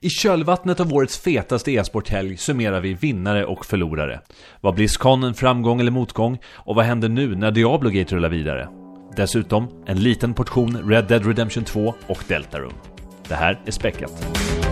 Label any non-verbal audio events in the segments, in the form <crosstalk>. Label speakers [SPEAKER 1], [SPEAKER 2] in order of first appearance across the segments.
[SPEAKER 1] I kölvattnet av årets fetaste e-sporthelg summerar vi vinnare och förlorare. Var Blizzcon en framgång eller motgång? Och vad händer nu när Diablo Gate rullar vidare? Dessutom en liten portion Red Dead Redemption 2 och Deltarune. Det här är Späckat.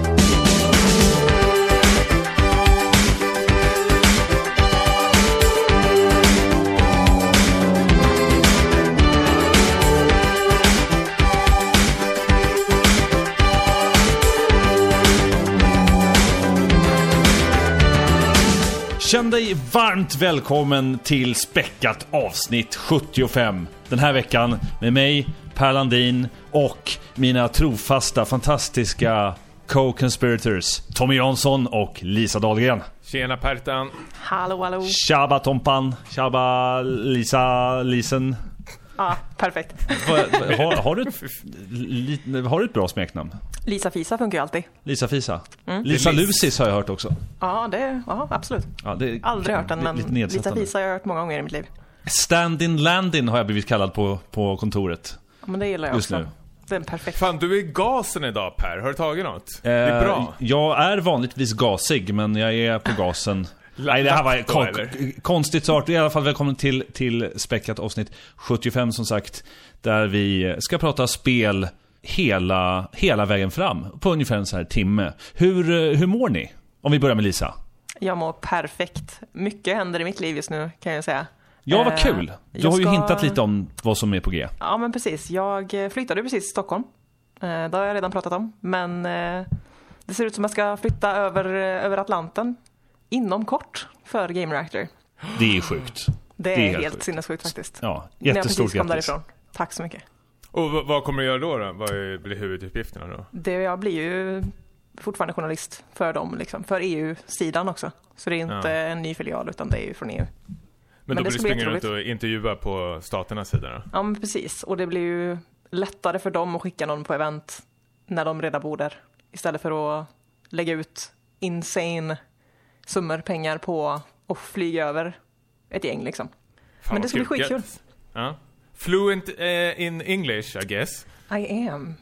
[SPEAKER 1] Känn dig varmt välkommen till Späckat avsnitt 75. Den här veckan med mig, Per Landin och mina trofasta, fantastiska co-conspirators Tommy Jansson och Lisa Dahlgren.
[SPEAKER 2] Tjena Pertan.
[SPEAKER 3] Hallå, hallå.
[SPEAKER 1] Tjaba Tompan, tjaba Lisa, Lisen.
[SPEAKER 3] Ja, perfekt.
[SPEAKER 1] Har, har, du ett, har du ett bra smeknamn?
[SPEAKER 3] Lisa Fisa funkar ju alltid.
[SPEAKER 1] Lisa Fisa?
[SPEAKER 3] Mm.
[SPEAKER 1] Lisa. Lucis har jag hört också.
[SPEAKER 3] Ja, det, ja absolut.
[SPEAKER 1] Ja, det,
[SPEAKER 3] Aldrig hört den, men Lisa. Fisa har jag hört många gånger i mitt liv.
[SPEAKER 1] Stand-in land-in har jag blivit kallad på, på kontoret.
[SPEAKER 3] Ja, men det gillar jag
[SPEAKER 1] Just
[SPEAKER 3] också.
[SPEAKER 1] nu.
[SPEAKER 3] Är perfekt.
[SPEAKER 2] Fan, du är gasen idag Per. Har du tagit något? det är
[SPEAKER 1] Eh,
[SPEAKER 2] bra.
[SPEAKER 1] Jag är vanligtvis gasig, men jag är på gasen. Nej, det här var kon-
[SPEAKER 2] eller?
[SPEAKER 1] konstigt start. I alla fall välkommen till, till Späckat avsnitt 75 som sagt. Där vi ska prata spel hela, hela vägen fram. På ungefär en så här timme. Hur, hur mår ni? Om vi börjar med Lisa.
[SPEAKER 3] Jag mår perfekt. Mycket händer i mitt liv just nu, kan jag säga.
[SPEAKER 1] Ja, vad
[SPEAKER 3] Eh,
[SPEAKER 1] kul. Du
[SPEAKER 3] jag
[SPEAKER 1] har ju
[SPEAKER 3] ska-
[SPEAKER 1] hintat lite om vad som är på G.
[SPEAKER 3] Ja, men precis. Jag flyttade precis till Stockholm. Eh, Det har jag redan pratat om. Men eh, det ser ut som att jag ska flytta över, över Atlanten inom kort för Game Reactor.
[SPEAKER 1] Det är sjukt.
[SPEAKER 3] Det är,
[SPEAKER 1] Det är helt
[SPEAKER 3] helt
[SPEAKER 1] sjukt.
[SPEAKER 3] sinnessjukt faktiskt.
[SPEAKER 1] Ja,
[SPEAKER 3] När jag
[SPEAKER 1] jättestort
[SPEAKER 3] precis kom
[SPEAKER 1] grattis.
[SPEAKER 3] därifrån. Tack så mycket.
[SPEAKER 2] Och vad, kommer du göra då? då? Vad blir huvuduppgifterna då?
[SPEAKER 3] Det, jag blir ju fortfarande journalist för dem, liksom, för EU-sidan också. Så det är inte
[SPEAKER 2] Ja.
[SPEAKER 3] en ny filial, utan det är ju från EU.
[SPEAKER 2] Men,
[SPEAKER 3] Men
[SPEAKER 2] då
[SPEAKER 3] det
[SPEAKER 2] blir du springa runt och intervjua på staternas sida då?
[SPEAKER 3] Ja, men precis. Och det blir ju lättare för dem att skicka någon på event när de redan bor där. Istället för att lägga ut insane summor pengar på att flyga över ett gäng liksom.
[SPEAKER 2] Fan,
[SPEAKER 3] Men det ska bli
[SPEAKER 2] kul.
[SPEAKER 3] skitkul.
[SPEAKER 2] Ja. Fluent eh, in English, I guess.
[SPEAKER 3] I am.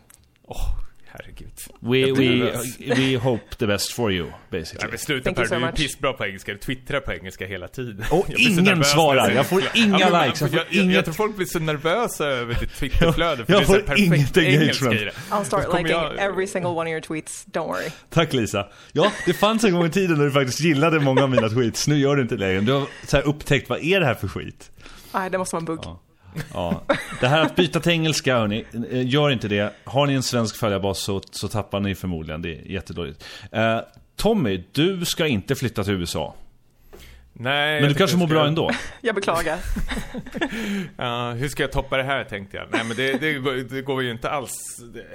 [SPEAKER 2] Åh, herregud.
[SPEAKER 1] We, we, we hope the best for you, basically.
[SPEAKER 2] men sluta
[SPEAKER 3] Thank
[SPEAKER 2] Per,
[SPEAKER 3] so
[SPEAKER 2] du är pissbra på engelska. Du twittrar på engelska hela tiden.
[SPEAKER 1] Och ingen svarar. Jag får inga
[SPEAKER 2] Ja, men
[SPEAKER 1] likes, jag får
[SPEAKER 2] jag,
[SPEAKER 1] inget-
[SPEAKER 2] jag tror folk blir så nervösa över ditt <laughs> Twitterflöde. För
[SPEAKER 1] Jag
[SPEAKER 2] det är
[SPEAKER 1] får
[SPEAKER 2] perfekt
[SPEAKER 1] inget engagement.
[SPEAKER 2] i det.
[SPEAKER 3] I'll start liking
[SPEAKER 2] jag-
[SPEAKER 3] every single one of your tweets, don't worry.
[SPEAKER 1] Tack Lisa. Ja, det fanns en gång i tiden när du faktiskt gillade många av mina tweets. Nu gör du inte det längre. Du har så här upptäckt, vad är det här för skit?
[SPEAKER 3] Nej, det måste vara en bugg.
[SPEAKER 1] Ja. Ja, det här att byta till engelska, hörni, eh, gör inte det. Har ni en svensk följarbas så, så tappar ni förmodligen. Det är jättedåligt. Eh, Tommy, du ska inte flytta till USA.
[SPEAKER 2] Nej,
[SPEAKER 1] Men du kanske mår
[SPEAKER 2] ska-
[SPEAKER 1] bra ändå? <laughs>
[SPEAKER 3] Jag beklagar. <laughs>
[SPEAKER 2] Ja, hur ska jag toppa det här tänkte jag. Nej men det, det, går- det går ju inte alls. Det.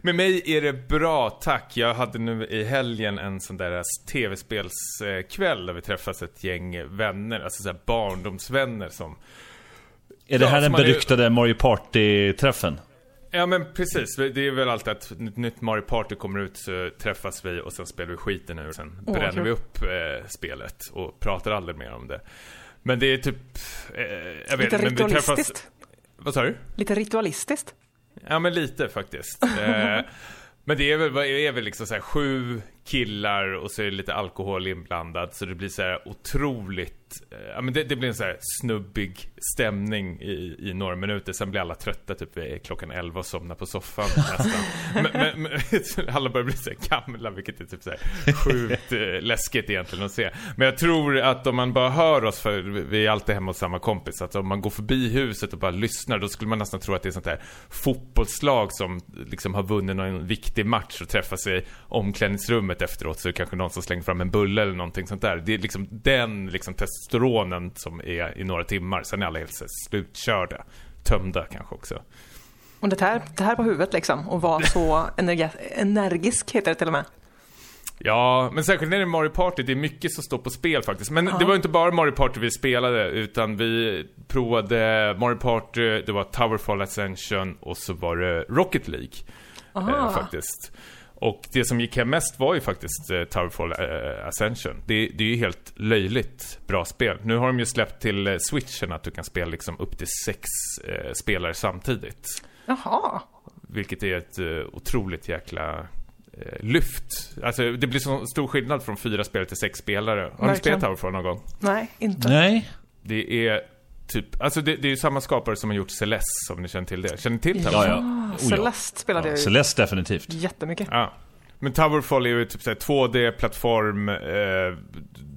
[SPEAKER 2] Med mig är det bra, tack. Jag hade nu i helgen en sån där tv-spelskväll där vi träffas ett gäng vänner, alltså så här barndomsvänner som
[SPEAKER 1] Är det
[SPEAKER 2] Ja,
[SPEAKER 1] här den beryktade Mario Party-träffen?
[SPEAKER 2] Ja men precis, det är väl alltid att ett nytt Mario Party kommer ut så träffas vi och sen spelar vi skiten ur. Sen
[SPEAKER 3] Åh,
[SPEAKER 2] bränner
[SPEAKER 3] kul.
[SPEAKER 2] vi upp eh, spelet och pratar aldrig mer om det. Men det är typ... Eh, jag vet
[SPEAKER 3] Lite
[SPEAKER 2] men vi träffas...
[SPEAKER 3] ritualistiskt.
[SPEAKER 2] Vad sa du?
[SPEAKER 3] Lite ritualistiskt.
[SPEAKER 2] Ja men lite faktiskt. <laughs> eh, men det är väl, är väl liksom så här sju killar och så är det lite alkohol inblandat så det blir så här otroligt, eh, ja men det, det blir en så här snubbig stämning i, i några minuter. Sen blir alla trötta typ vid klockan 11 och somnar på soffan <laughs> nästan. men, men, men <laughs> alla börjar bli så här gamla vilket är typ så här sjukt eh, läskigt egentligen att se. Men jag tror att om man bara hör oss, för vi är alltid hemma hos samma kompis, att om man går förbi huset och bara lyssnar då skulle man nästan tro att det är sånt här fotbollslag som liksom har vunnit någon viktig match och träffas i omklädningsrummet efteråt så är det kanske någon som slänger fram en bulle eller någonting sånt där. Det är liksom den liksom testosteronen som är i några timmar, sen är alla helt slutkörda. Tömda kanske också.
[SPEAKER 3] Och det här, det här på huvudet liksom. Och vara så <laughs> energi- energisk heter det till och med.
[SPEAKER 2] Ja, men särskilt när det är Mario Party, det är mycket som står på spel faktiskt. Men det var inte bara Mario Party vi spelade, utan vi provade Mario Party, det var Towerfall Ascension och så var det Rocket League. Eh, faktiskt. Och det som gick hem mest var ju faktiskt eh, Towerfall eh, Ascension. Det, det är ju helt löjligt bra spel. Nu har de ju släppt till eh, Switchen att du kan spela liksom upp till sex eh, spelare samtidigt.
[SPEAKER 3] Jaha.
[SPEAKER 2] Vilket är ett eh, otroligt jäkla eh, lyft. Alltså det blir så stor skillnad från fyra spelare till sex spelare. Har ni
[SPEAKER 3] Verkligen.
[SPEAKER 2] spelat Towerfall någon gång?
[SPEAKER 3] Nej, inte.
[SPEAKER 1] Nej.
[SPEAKER 2] Det är typ, alltså det, det är ju samma skapare som har gjort Celeste, om ni känner till det. Känner ni till
[SPEAKER 1] Ja,
[SPEAKER 2] Towerfall?
[SPEAKER 1] ja. Oh, ja.
[SPEAKER 3] Celeste spelade
[SPEAKER 1] ja
[SPEAKER 3] jag ju
[SPEAKER 1] Celeste definitivt.
[SPEAKER 3] jättemycket.
[SPEAKER 2] Ja. Men Towerfall är ju typ såhär 2D-plattform, eh,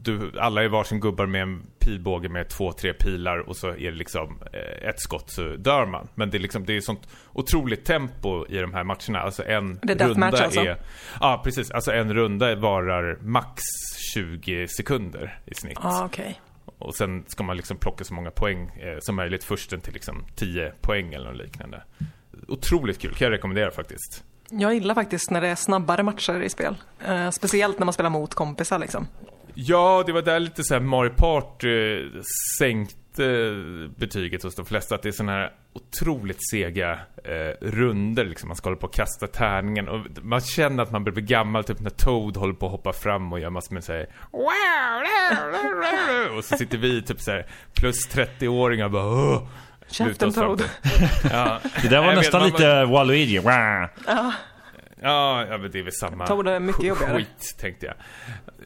[SPEAKER 2] du, alla är varsin gubbar med en pilbåge med två, tre pilar och så är det liksom eh, ett skott så dör man. Men det är liksom, det är sånt otroligt tempo i de här matcherna. Alltså en
[SPEAKER 3] Det är
[SPEAKER 2] runda
[SPEAKER 3] alltså?
[SPEAKER 2] är... Ja, precis. Alltså en runda varar max 20 sekunder i snitt.
[SPEAKER 3] Ja, okej.
[SPEAKER 2] Och sen ska man liksom plocka så många poäng eh, som möjligt först till liksom 10 poäng eller något liknande. Otroligt kul, kan jag rekommendera faktiskt.
[SPEAKER 3] Jag gillar faktiskt när det är snabbare matcher i spel. Eh, speciellt när man spelar mot kompisar liksom.
[SPEAKER 2] Ja, det var där lite så här Mario Party eh, sänkte betyget hos de flesta. Att det är såna här otroligt sega eh, runder liksom. Man ska hålla på och kasta tärningen. Och man känner att man börjar bli gammal, typ när Toad håller på att hoppa fram och gör massor med såhär Och så sitter vi typ så här plus 30-åringar och bara Åh!
[SPEAKER 3] Käften. Toad. <laughs>
[SPEAKER 2] Ja.
[SPEAKER 1] Det där var
[SPEAKER 2] Jag vet,
[SPEAKER 1] nästan
[SPEAKER 2] man-
[SPEAKER 1] lite Waluigi. Wah.
[SPEAKER 2] Ja, ja men det är väl samma
[SPEAKER 3] Toad är mycket jobbigare.
[SPEAKER 2] skit, tänkte jag.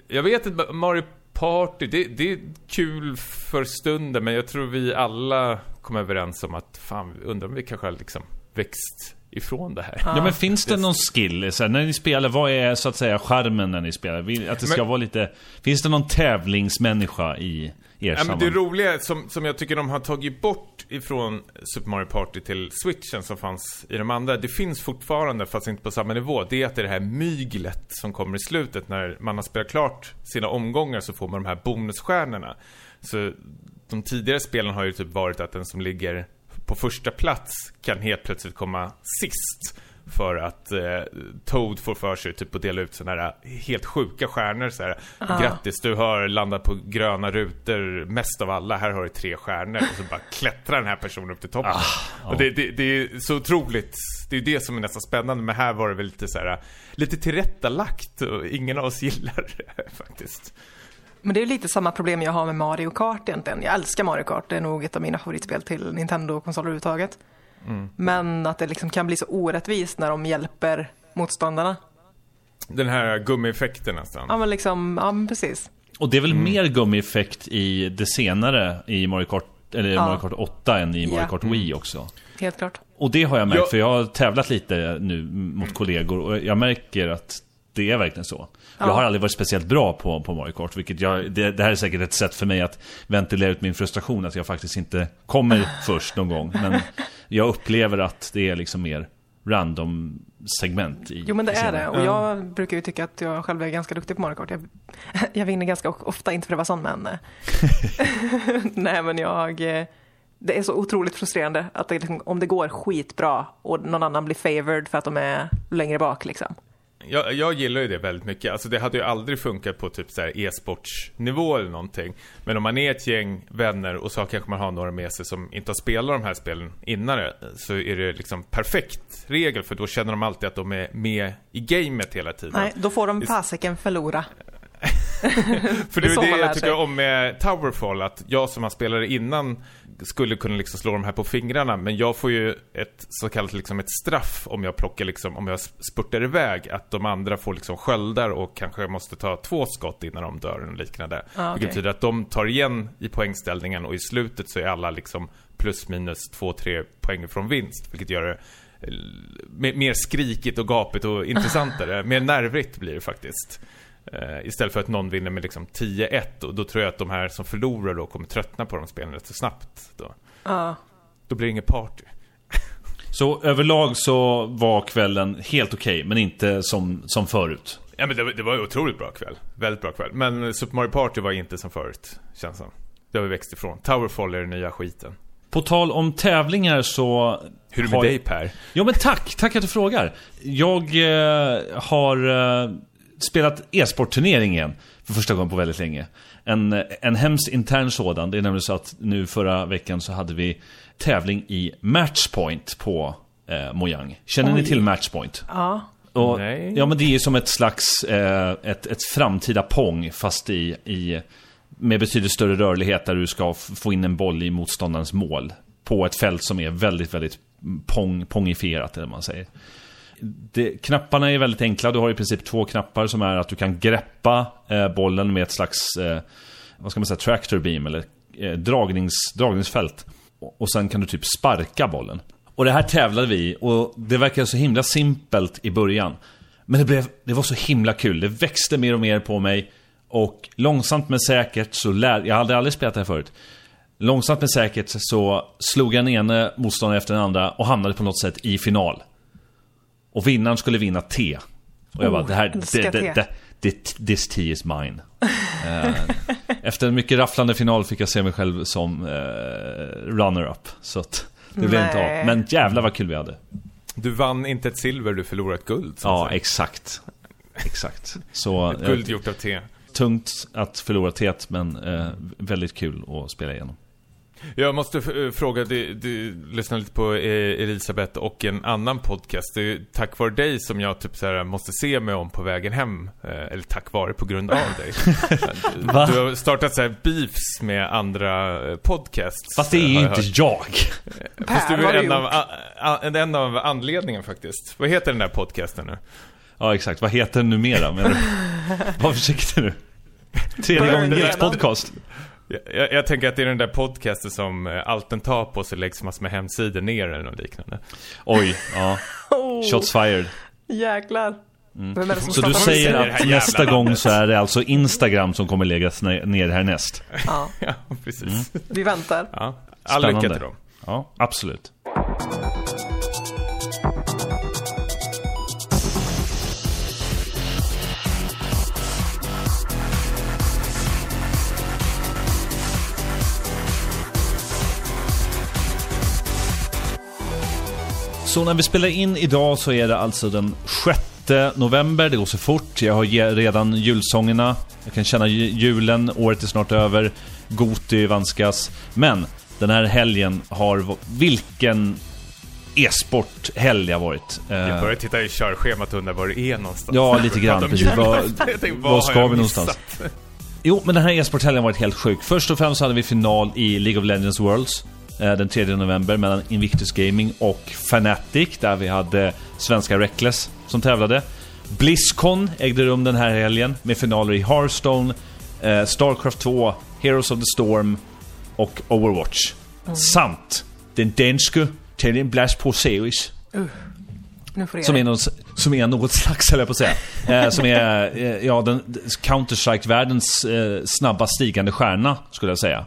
[SPEAKER 2] Jag vet inte, Mario Party, det, det är kul för stunden, men jag tror vi alla kom överens om att fan, undrar om vi kanske har liksom växt ifrån det här.
[SPEAKER 1] Ja men finns det någon skill? Så här, när ni spelar, vad är så att säga charmen när ni spelar? Att det ska
[SPEAKER 2] Men-
[SPEAKER 1] vara lite... Finns det någon tävlingsmänniska i er
[SPEAKER 2] Ja, men det roliga som, som jag tycker de har tagit bort ifrån Super Mario Party till Switchen som fanns i de andra, det finns fortfarande fast inte på samma nivå, det är att det är det här myglet som kommer i slutet när man har spelat klart sina omgångar så får man de här bonusstjärnorna. Så de tidigare spelen har ju typ varit att den som ligger på första plats kan helt plötsligt komma sist. För att eh, Toad får för sig typ att dela ut sådana här helt sjuka stjärnor så här. Grattis, du har landat på gröna rutor mest av alla. Här har du tre stjärnor. Och så bara klättrar den här personen upp till toppen. och det, det, det är så otroligt. Det är det som är nästan spännande. Men här var det väl lite så här lite tillrättalagt. Och ingen av oss gillar det <laughs> faktiskt.
[SPEAKER 3] Men det är lite samma problem jag har med Mario Kart egentligen. Jag älskar Mario Kart, det är nog ett av mina favoritspel till Nintendo-konsoler överhuvudtaget.
[SPEAKER 2] Mm.
[SPEAKER 3] Men att det liksom kan bli så orättvist när de hjälper motståndarna.
[SPEAKER 2] Den här gummieffekten nästan.
[SPEAKER 3] Ja men liksom, ja men precis.
[SPEAKER 1] Och det är väl
[SPEAKER 2] Mm.
[SPEAKER 1] mer gummieffekt i det senare i Mario Kart, eller
[SPEAKER 3] Ja.
[SPEAKER 1] Mario Kart 8 än i Mario
[SPEAKER 3] Ja.
[SPEAKER 1] Kart Wii också.
[SPEAKER 3] Helt klart.
[SPEAKER 1] Och det har jag märkt,
[SPEAKER 2] Ja.
[SPEAKER 1] för jag har tävlat lite nu mot kollegor och jag märker att det är verkligen så.
[SPEAKER 3] Ja.
[SPEAKER 1] Jag har aldrig varit speciellt bra på, på Mario Kart, vilket jag, det, det här är säkert ett sätt för mig att ventilera ut min frustration, att jag faktiskt inte kommer <laughs> först någon gång. Men jag upplever att det är liksom mer random segment i
[SPEAKER 3] Jo men det är det och jag brukar ju tycka att jag själv är ganska duktig på Mario Kart. Jag, <laughs> jag vinner ganska ofta, inte för att vara sån men... eh, <laughs> Nej men jag... eh, Det är så otroligt frustrerande att det liksom, om det går skitbra och någon annan blir favored för att de är längre bak liksom.
[SPEAKER 2] Jag, jag gillar ju det väldigt mycket. Alltså det hade ju aldrig funkat på typ så här e-sportsnivå eller någonting. Men om man är ett gäng vänner och så kanske man har några med sig som inte har spelat de här spelen innan det, så är det liksom perfekt regel för då känner de alltid att de är med i gamet hela tiden.
[SPEAKER 3] Nej, då får de fasiken förlora. <laughs>
[SPEAKER 2] För
[SPEAKER 3] Det
[SPEAKER 2] det
[SPEAKER 3] är
[SPEAKER 2] det jag tycker
[SPEAKER 3] sig.
[SPEAKER 2] om med Towerfall, att jag som har spelare innan skulle kunna liksom slå de här på fingrarna, men jag får ju ett så kallat liksom ett straff om jag plockar liksom, om jag spurtar iväg, att de andra får liksom sköldar och kanske måste ta två skott innan de dör och liknande.
[SPEAKER 3] Ah,
[SPEAKER 2] Vilket
[SPEAKER 3] okej.
[SPEAKER 2] betyder att de tar igen i poängställningen och i slutet så är alla liksom plus minus två, tre poäng från vinst, vilket gör det eh, mer, mer skrikigt och gapigt och intressantare. <laughs> mer nervigt blir det faktiskt. Eh, istället för att någon vinner med liksom 10-1 och då tror jag att de här som förlorar då kommer tröttna på de spelen rätt så snabbt. Då,
[SPEAKER 3] Ja.
[SPEAKER 2] då blir det inget party. <laughs>
[SPEAKER 1] Så överlag så var kvällen helt okej, men inte som, som förut.
[SPEAKER 2] Ja men det, var- det var ju otroligt bra kväll. Väldigt bra kväll. Men Super Mario Party var inte som förut, känns som. Det har vi växt ifrån. Towerfall är den nya skiten.
[SPEAKER 1] På tal om tävlingar så...
[SPEAKER 2] Hur är det med
[SPEAKER 1] har-
[SPEAKER 2] dig Per?
[SPEAKER 1] Ja men tack, tack att du frågar. Jag eh, har eh, spelat e-sportturnering igen. För första gången på väldigt länge. En, en hemskt intern sådan. Det är nämligen så att nu förra veckan så hade vi tävling i Matchpoint på eh, Mojang. Känner ni
[SPEAKER 3] Oj.
[SPEAKER 1] till Matchpoint?
[SPEAKER 3] ja.
[SPEAKER 1] Och,
[SPEAKER 2] Nej.
[SPEAKER 1] Ja men det är ju som ett slags, eh, ett, ett framtida Pong fast i, i med betydligt större rörlighet där du ska få in en boll i motståndarens mål. På ett fält som är väldigt, väldigt pong, pongifierat eller vad man säger det, knapparna är väldigt enkla. Du har i princip två knappar som är att du kan greppa eh, bollen med ett slags, eh, vad ska man säga, tractor beam eller eh, dragnings, dragningsfält. Och, och sen kan du typ sparka bollen. Och det här tävlade vi i och det verkade så himla simpelt i början. Men det, blev, det var så himla kul. Det växte mer och mer på mig. Och långsamt men säkert så lärde... Jag hade aldrig spelat det här förut. Långsamt men säkert så slog jag den ene motståndaren efter den andra och hamnade på något sätt i final. Och vinnaren skulle vinna T. Och jag bara,
[SPEAKER 3] Oh,
[SPEAKER 1] det här, det, det,
[SPEAKER 3] te.
[SPEAKER 1] det, det, this tea is mine. Eh, efter en mycket rafflande final fick jag se mig själv som eh, runner-up. Så att det blev inte av. Men jävlar vad kul vi hade.
[SPEAKER 2] Du vann inte ett silver, du förlorade ett guld.
[SPEAKER 1] Ja,
[SPEAKER 2] säga.
[SPEAKER 1] exakt. Exakt. Så <laughs>
[SPEAKER 2] Ett
[SPEAKER 1] eh,
[SPEAKER 2] guld gjort av te.
[SPEAKER 1] tungt att förlora teet, men eh, väldigt kul att spela igenom.
[SPEAKER 2] Jag måste eh, fråga, du, du lyssnar lite på eh, Elisabeth och en annan podcast. Det är tack vare dig som jag typ så här måste se mig om på vägen hem. Eh, Eller tack vare, på grund av dig. <laughs>
[SPEAKER 1] Va?
[SPEAKER 2] du har startat så här beefs med andra podcasts.
[SPEAKER 1] Fast det är ju
[SPEAKER 2] jag
[SPEAKER 1] inte
[SPEAKER 2] hört.
[SPEAKER 1] jag.
[SPEAKER 2] Fast du är
[SPEAKER 3] du
[SPEAKER 2] en av,
[SPEAKER 3] gjort?
[SPEAKER 2] a, a, en av anledningen faktiskt. Vad heter den där podcasten nu?
[SPEAKER 1] Ja, exakt. Vad heter den numera? <laughs> Var försiktig nu. Tredje gången gills podcast.
[SPEAKER 2] Jag, jag, tänker att det är den där podcasten som eh, allt den tar på så läggs massor med hemsidor ner eller något liknande.
[SPEAKER 1] Oj, ja. <laughs>
[SPEAKER 3] Oh,
[SPEAKER 1] Shots fired.
[SPEAKER 3] Jäklar. Som
[SPEAKER 1] Så du säger att nästa
[SPEAKER 2] landet.
[SPEAKER 1] gång så är det alltså Instagram som kommer läggas ner härnäst?
[SPEAKER 3] Ja, <laughs>
[SPEAKER 2] Ja, precis.
[SPEAKER 3] vi väntar.
[SPEAKER 2] Ja. All lycka till dem.
[SPEAKER 1] Ja, absolut. Så när vi spelar in idag så är det alltså den 6 november, det går så fort. Jag har redan julsångerna. Jag kan känna ju- julen, året är snart över. Goti vanskas. Men den här helgen har... Vilken e-sport-helg har varit. Eh,
[SPEAKER 2] Jag börjar titta i körschemat och undrar var det är någonstans.
[SPEAKER 1] Ja, lite grann. <laughs> Precis. <laughs>
[SPEAKER 2] Jag har
[SPEAKER 1] ska
[SPEAKER 2] jag
[SPEAKER 1] vi någonstans? Jo, men den här e-sporthelgen har varit helt sjuk. Först och främst hade vi final i League of Legends Worlds eh, den 3 november mellan Invictus Gaming och Fnatic där vi hade svenska Reckless som tävlade. Blizzcon ägde rum den här helgen med finaler i Hearthstone, eh, Starcraft 2, Heroes of the Storm och Overwatch. Samt den danske Teddy Blast på Series.
[SPEAKER 3] Nu får det
[SPEAKER 1] Som är, någon, som är något slags, höll jag på att säga. Eh, som är, eh, ja, den Counter-Strike-världens eh, snabbast stigande stjärna, skulle jag säga.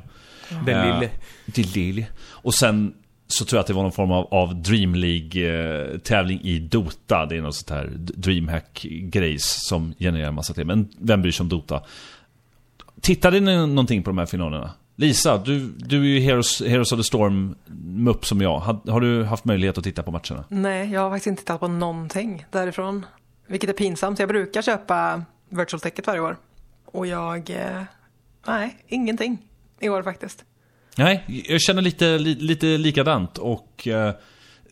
[SPEAKER 2] Den
[SPEAKER 1] Eh,
[SPEAKER 2] lille.
[SPEAKER 1] Det lille. Och sen så tror jag att det var någon form av, av Dream League-tävling i Dota. Det är något sånt här DreamHack-grejs som genererar en massa till. Men vem bryr sig om Dota? Tittade ni någonting på de här finalerna? Lisa, du, du är ju Heroes, Heroes of the Storm-mupp som jag. Har, har du haft möjlighet att titta på matcherna?
[SPEAKER 3] Nej, jag har faktiskt inte tittat på någonting därifrån. Vilket är pinsamt. Jag brukar köpa virtual ticket varje år. Och jag... Eh, nej, ingenting i år faktiskt.
[SPEAKER 1] Nej, jag känner lite, li, lite likadant och eh,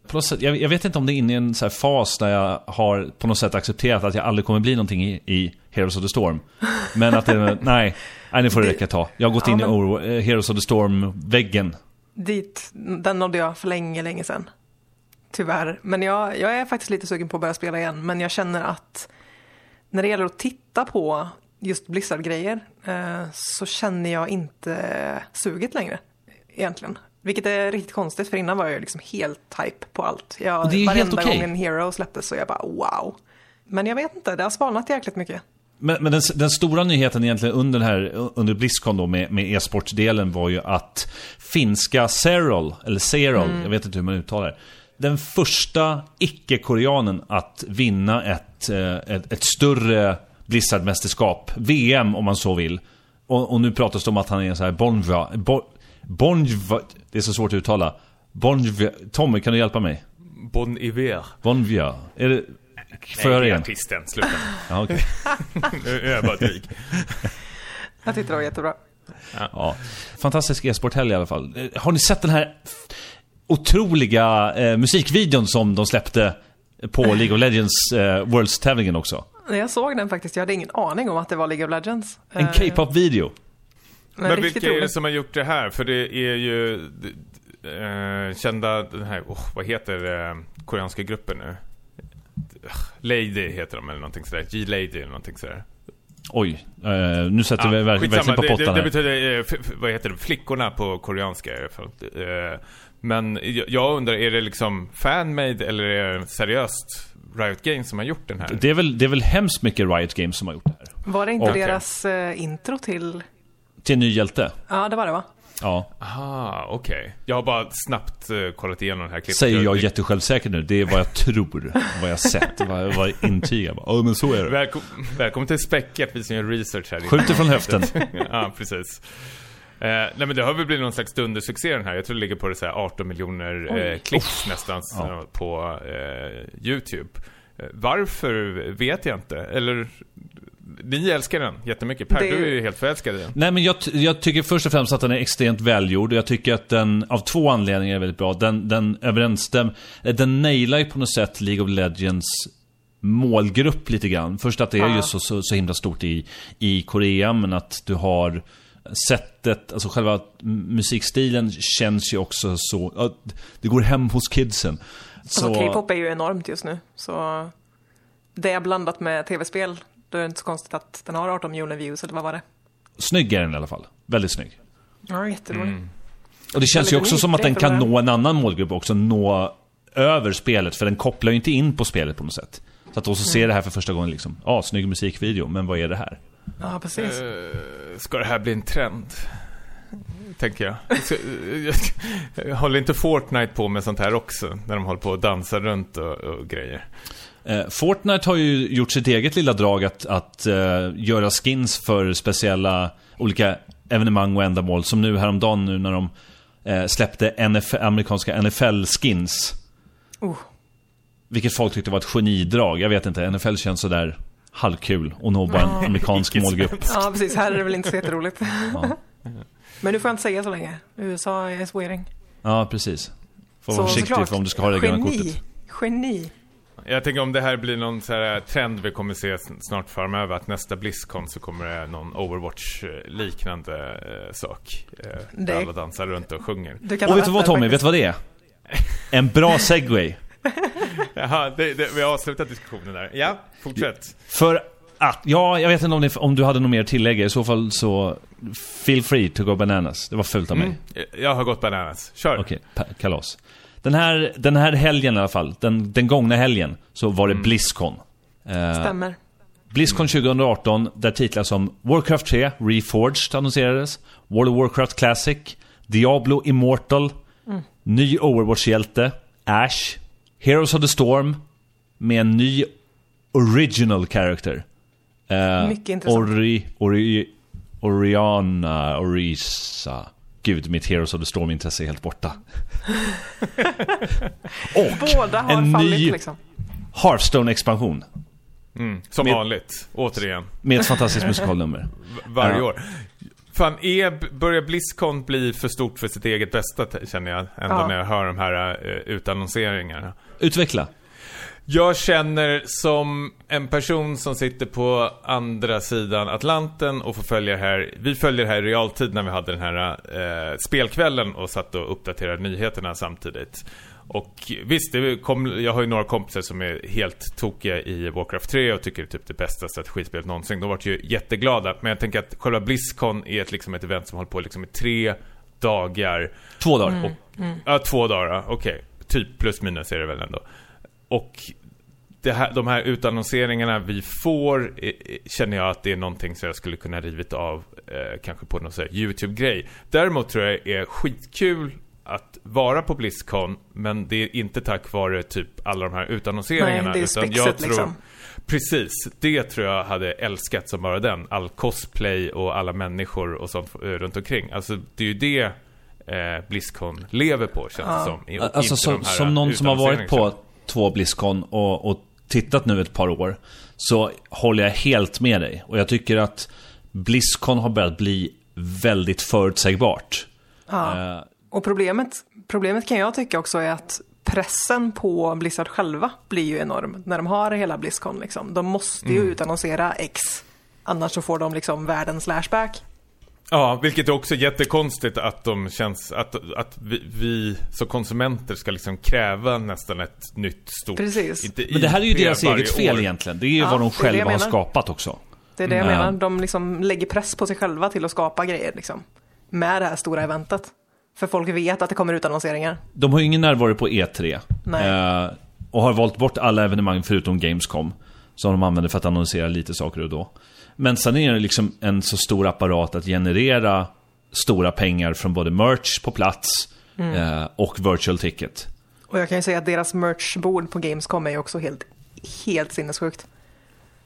[SPEAKER 1] på något sätt, jag, jag vet inte om det är inne i en så fas där jag har på något sätt accepterat att jag aldrig kommer bli någonting i, i Heroes of the Storm. Men att det, <laughs> nej, nej nu får det räcka ett tag. Jag har gått
[SPEAKER 3] Ja,
[SPEAKER 1] in
[SPEAKER 3] men-
[SPEAKER 1] i Oro, eh, Heroes of the Storm-väggen.
[SPEAKER 3] Dit, den nådde jag för länge, länge sedan. Tyvärr. Men jag, jag är faktiskt lite sugen på att börja spela igen. Men jag känner att när det gäller att titta på just Blizzard-grejer eh, så känner jag inte suget längre. Egentligen. Vilket är riktigt konstigt för innan var jag liksom helt hype på allt. Jag,
[SPEAKER 1] det är
[SPEAKER 3] varenda
[SPEAKER 1] okej.
[SPEAKER 3] gång en Hero släpptes så jag bara wow. Men jag vet inte, det har svalnat jäkligt mycket.
[SPEAKER 1] Men, men den, den stora nyheten egentligen under här, under Blizzcon då med, med e-sportsdelen var ju att finska Serol, eller Serol, jag vet inte hur man uttalar det. Den första icke-koreanen att vinna ett, eh, ett, ett större Blizzard-mästerskap, VM om man så vill. Och, och nu pratas det om att han är en sån här Bonva, Bon, Bonva, det är så svårt att uttala. Bonva, Tommy kan du hjälpa mig?
[SPEAKER 2] Bon Iver.
[SPEAKER 1] Bonvia, är det... Får jag höra
[SPEAKER 2] Nej, det är
[SPEAKER 1] igen?
[SPEAKER 2] artisten. Sluta. <laughs>
[SPEAKER 1] Ja, okej. <laughs>
[SPEAKER 2] Nu är jag bara dryg. <laughs>
[SPEAKER 3] Jag tyckte det var jättebra.
[SPEAKER 1] Ja, fantastisk e-sporthelg i alla fall. Eh, Har ni sett den här otroliga eh, musikvideon som de släppte på League of Legends eh, Worlds-tävlingen också?
[SPEAKER 3] Nej, Jag såg den faktiskt, jag hade ingen aning om att det var League of Legends.
[SPEAKER 1] En
[SPEAKER 3] Eh,
[SPEAKER 1] K-pop-video.
[SPEAKER 3] men
[SPEAKER 2] Men vilka är det som har gjort det här? För det är ju eh, kända, den här, oh, vad heter eh, koreanska gruppen nu? Lady heter de eller någonting sådär. G-Lady eller någonting sådär.
[SPEAKER 1] Oj, nu sätter vi verk-
[SPEAKER 2] skitsamma.
[SPEAKER 1] verkligen på
[SPEAKER 2] det,
[SPEAKER 1] pottan
[SPEAKER 2] det, det
[SPEAKER 1] här.
[SPEAKER 2] betyder, vad heter det, flickorna på koreanska i alla fall. Men jag- jag undrar, är det liksom fanmade eller är det seriöst Riot Games som har gjort den här?
[SPEAKER 1] Det är, väl, det är väl hemskt mycket Riot Games som har gjort det här.
[SPEAKER 3] Var det inte
[SPEAKER 2] Okej.
[SPEAKER 3] deras eh, intro till...
[SPEAKER 1] Till ny hjälte.
[SPEAKER 3] Ja, det var det va?
[SPEAKER 1] Ja.
[SPEAKER 2] Aha, okej. Jag har bara snabbt eh, kollat igenom den här klippet.
[SPEAKER 1] Säger jag jättesjälvsäkert nu. Det är vad jag tror, vad jag sett, vad jag, vad jag intygar. Ja, men så är det.
[SPEAKER 2] Välkom välkommen till Späckat, vi som gör research här.
[SPEAKER 1] Skjuter från höften. <laughs>
[SPEAKER 2] ja, precis. Eh, nej men det har väl blivit någon slags dundersuccé den här. Jag tror det ligger på det så här 18 miljoner eh, klicks nästan
[SPEAKER 1] Ja.
[SPEAKER 2] eh, på eh, YouTube. Eh, varför vet jag inte. Eller, ni älskar den jättemycket. Per,
[SPEAKER 3] Det-
[SPEAKER 2] du är ju helt förälskad i den.
[SPEAKER 1] Nej men jag, jag tycker först och främst att den är extremt välgjord jag tycker att den av två anledningar är väldigt bra. Den, den överensstämmer, eh, den nailar ju på något sätt League of Legends målgrupp lite grann. Först att det är
[SPEAKER 3] Ja.
[SPEAKER 1] ju så, så, så himla stort i, i Korea men att du har sättet, alltså själva musikstilen känns ju också så, det går hem hos kidsen. Så,
[SPEAKER 3] Alltså, K-pop är ju enormt just nu. Så det är blandat med tv-spel. Då är det inte så konstigt att den har 18 miljoner views, eller vad var det?
[SPEAKER 1] snygg är den i alla fall. Väldigt snygg.
[SPEAKER 3] Ja, jätterolig.
[SPEAKER 2] Mm.
[SPEAKER 1] Och det känns ju också som att den kan nå en annan målgrupp också, nå över spelet. För den kopplar ju inte in på spelet på något sätt. Så att då så ser det här för första gången liksom, ja, ah, snygg musikvideo, men vad är det här?
[SPEAKER 3] Ja, precis.
[SPEAKER 2] Eh, ska det här bli en trend? Tänker jag. Håller inte Fortnite på med sånt här också? När de håller på och dansar runt och, och grejer.
[SPEAKER 1] Eh, Fortnite har ju gjort sitt eget lilla drag att, att eh, göra skins för speciella olika evenemang och ändamål. Som nu häromdagen nu när de eh, släppte NF, amerikanska NFL-skins.
[SPEAKER 3] Oh.
[SPEAKER 1] Vilket folk tyckte var ett genidrag. Jag vet inte, NFL känns sådär halvkul och nå bara en amerikansk
[SPEAKER 2] Icke
[SPEAKER 1] målgrupp.
[SPEAKER 3] Ja, precis. Här är det väl inte så jätteroligt.
[SPEAKER 1] Ja. <laughs>
[SPEAKER 3] Men du får inte säga så länge. USA is waiting.
[SPEAKER 1] Ja, precis. Får vara försiktig för om du ska ha det gröna
[SPEAKER 3] Geni.
[SPEAKER 1] kortet.
[SPEAKER 3] Geni.
[SPEAKER 2] Jag tänker om det här blir någon så här trend vi kommer se snart framöver att nästa Blizzcon så kommer det någon Overwatch-liknande eh, sak. Eh,
[SPEAKER 3] Det-
[SPEAKER 2] Där alla dansar runt och sjunger.
[SPEAKER 3] Du kan
[SPEAKER 1] Och vet du vad Tommy, vet du vad det är? En bra segway. <laughs>
[SPEAKER 2] Jaha, det, det, vi har avslutat diskussionen där. Ja, fortsätt.
[SPEAKER 1] För att, ja, jag vet inte om, ni, om du hade något mer att tillägga. I så fall så, feel free to go bananas. Det var fult av mig.
[SPEAKER 2] Mm. Jag har gått bananas. Kör.
[SPEAKER 1] Okej, pa- kalas. Den här, den här helgen i alla fall, den, den gångna helgen, så var det Blizzcon. Eh,
[SPEAKER 3] Stämmer.
[SPEAKER 1] Blizzcon 2018, där titlar som Warcraft 3, Reforged annonserades, World of Warcraft Classic, Diablo Immortal, ny Overwatch-hjälte, Ash, Heroes of the Storm, med en ny Original Character. Eh,
[SPEAKER 3] Mycket intressant.
[SPEAKER 1] Ori, Ori, Oriana, Orisa. Gud, mitt Heroes of the Storm-intresse är helt borta. <laughs> Och
[SPEAKER 3] Båda har
[SPEAKER 1] en
[SPEAKER 3] fallit
[SPEAKER 1] ny
[SPEAKER 3] liksom.
[SPEAKER 1] Hearthstone-expansion.
[SPEAKER 2] Mm. Som
[SPEAKER 1] Med-
[SPEAKER 2] vanligt, återigen.
[SPEAKER 1] Med ett fantastiskt musikalnummer.
[SPEAKER 2] Varje år. Fan, är, börjar Blizzcon bli för stort för sitt eget bästa, känner jag. Ändå
[SPEAKER 3] Ja.
[SPEAKER 2] när jag hör de här uh, utannonseringarna.
[SPEAKER 1] Utveckla.
[SPEAKER 2] Jag känner som en person som sitter på andra sidan Atlanten och får följa här. Vi följer det här i realtid när vi hade den här eh, spelkvällen och satt och uppdaterade nyheterna samtidigt. Och visst, det kom, jag har ju några kompisar som är helt tokiga i Warcraft 3 och tycker det är typ det bästa strategispelet någonsin. De vart ju jätteglada. Men jag tänker att själva Blizzcon är ett, liksom ett event som håller på liksom i tre dagar.
[SPEAKER 1] Två dagar.
[SPEAKER 2] Och, Ja, två dagar, ja, okej. Typ plus minus är det väl ändå. Och det här, de här utannonseringarna vi får eh, eh, känner jag att det är någonting som jag skulle kunna rivit av eh, kanske på någon sån här YouTube-grej. Däremot tror jag är skitkul att vara på Blizzcon men det är inte tack vare typ alla de här utannonseringarna.
[SPEAKER 3] Nej, det är
[SPEAKER 2] utan
[SPEAKER 3] spexet,
[SPEAKER 2] jag tror,
[SPEAKER 3] liksom.
[SPEAKER 2] Precis, det tror jag hade älskat som bara den. All cosplay och alla människor och sånt eh, runt omkring. Alltså det är ju det eh, Blizzcon lever på känns det som. I-
[SPEAKER 1] Alltså som, som någon som har varit på två Blizzcon och, och tittat nu ett par år Så håller jag helt med dig. Och jag tycker att Blizzcon har börjat bli väldigt förutsägbart.
[SPEAKER 3] Ja. Och problemet, problemet kan jag tycka också är att pressen på Blizzard själva blir ju enorm när de har hela Blizzcon. Liksom. De måste ju utannonsera X. Annars så får de liksom världens lashback.
[SPEAKER 2] Ja, vilket är också jättekonstigt att de känns, att, att vi, vi som konsumenter ska liksom kräva nästan ett nytt stort
[SPEAKER 3] Precis.
[SPEAKER 2] Inte
[SPEAKER 1] Men det här är ju deras eget fel
[SPEAKER 2] år.
[SPEAKER 1] egentligen. Det är ju
[SPEAKER 3] Ja,
[SPEAKER 1] vad de själva har skapat också.
[SPEAKER 3] Det är det jag
[SPEAKER 1] Mm.
[SPEAKER 3] menar. De liksom lägger press på sig själva till att skapa grejer liksom. Med det här stora eventet. För folk vet att det kommer ut annonseringar.
[SPEAKER 1] De har ju ingen närvaro på E3.
[SPEAKER 3] Nej.
[SPEAKER 1] Eh, och har valt bort alla evenemang förutom Gamescom. Som de använder för att annonsera lite saker och då. Men sen är det liksom en så stor apparat att generera stora pengar från både merch på plats
[SPEAKER 3] Mm.
[SPEAKER 1] eh, och virtual ticket.
[SPEAKER 3] Och jag kan ju säga att deras merchbord på Gamescom är ju också helt, helt sinnessjukt.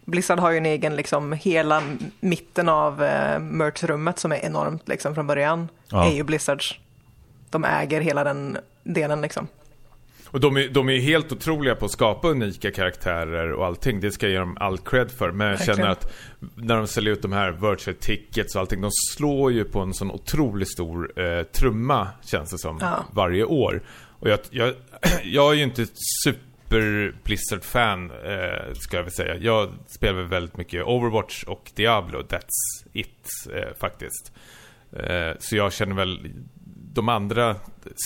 [SPEAKER 3] Blizzard har ju en egen, liksom, hela mitten av eh, merchrummet som är enormt liksom från början.
[SPEAKER 1] Ja.
[SPEAKER 3] Är ju Blizzards. De äger hela den delen liksom.
[SPEAKER 2] Och de är, de är helt otroliga på att skapa unika karaktärer och allting. Det ska jag ge dem all cred för. Men jag känner att när de säljer ut de här virtual tickets och allting. De slår ju på en sån otroligt stor eh, trumma, känns det som,
[SPEAKER 3] Ja.
[SPEAKER 2] varje år. Och jag, jag, <clears throat> jag är ju inte super Blizzard-fan, eh, ska jag väl säga. Jag spelar väl väldigt mycket Overwatch och Diablo. That's it, eh, faktiskt. Eh, så jag känner väl de andra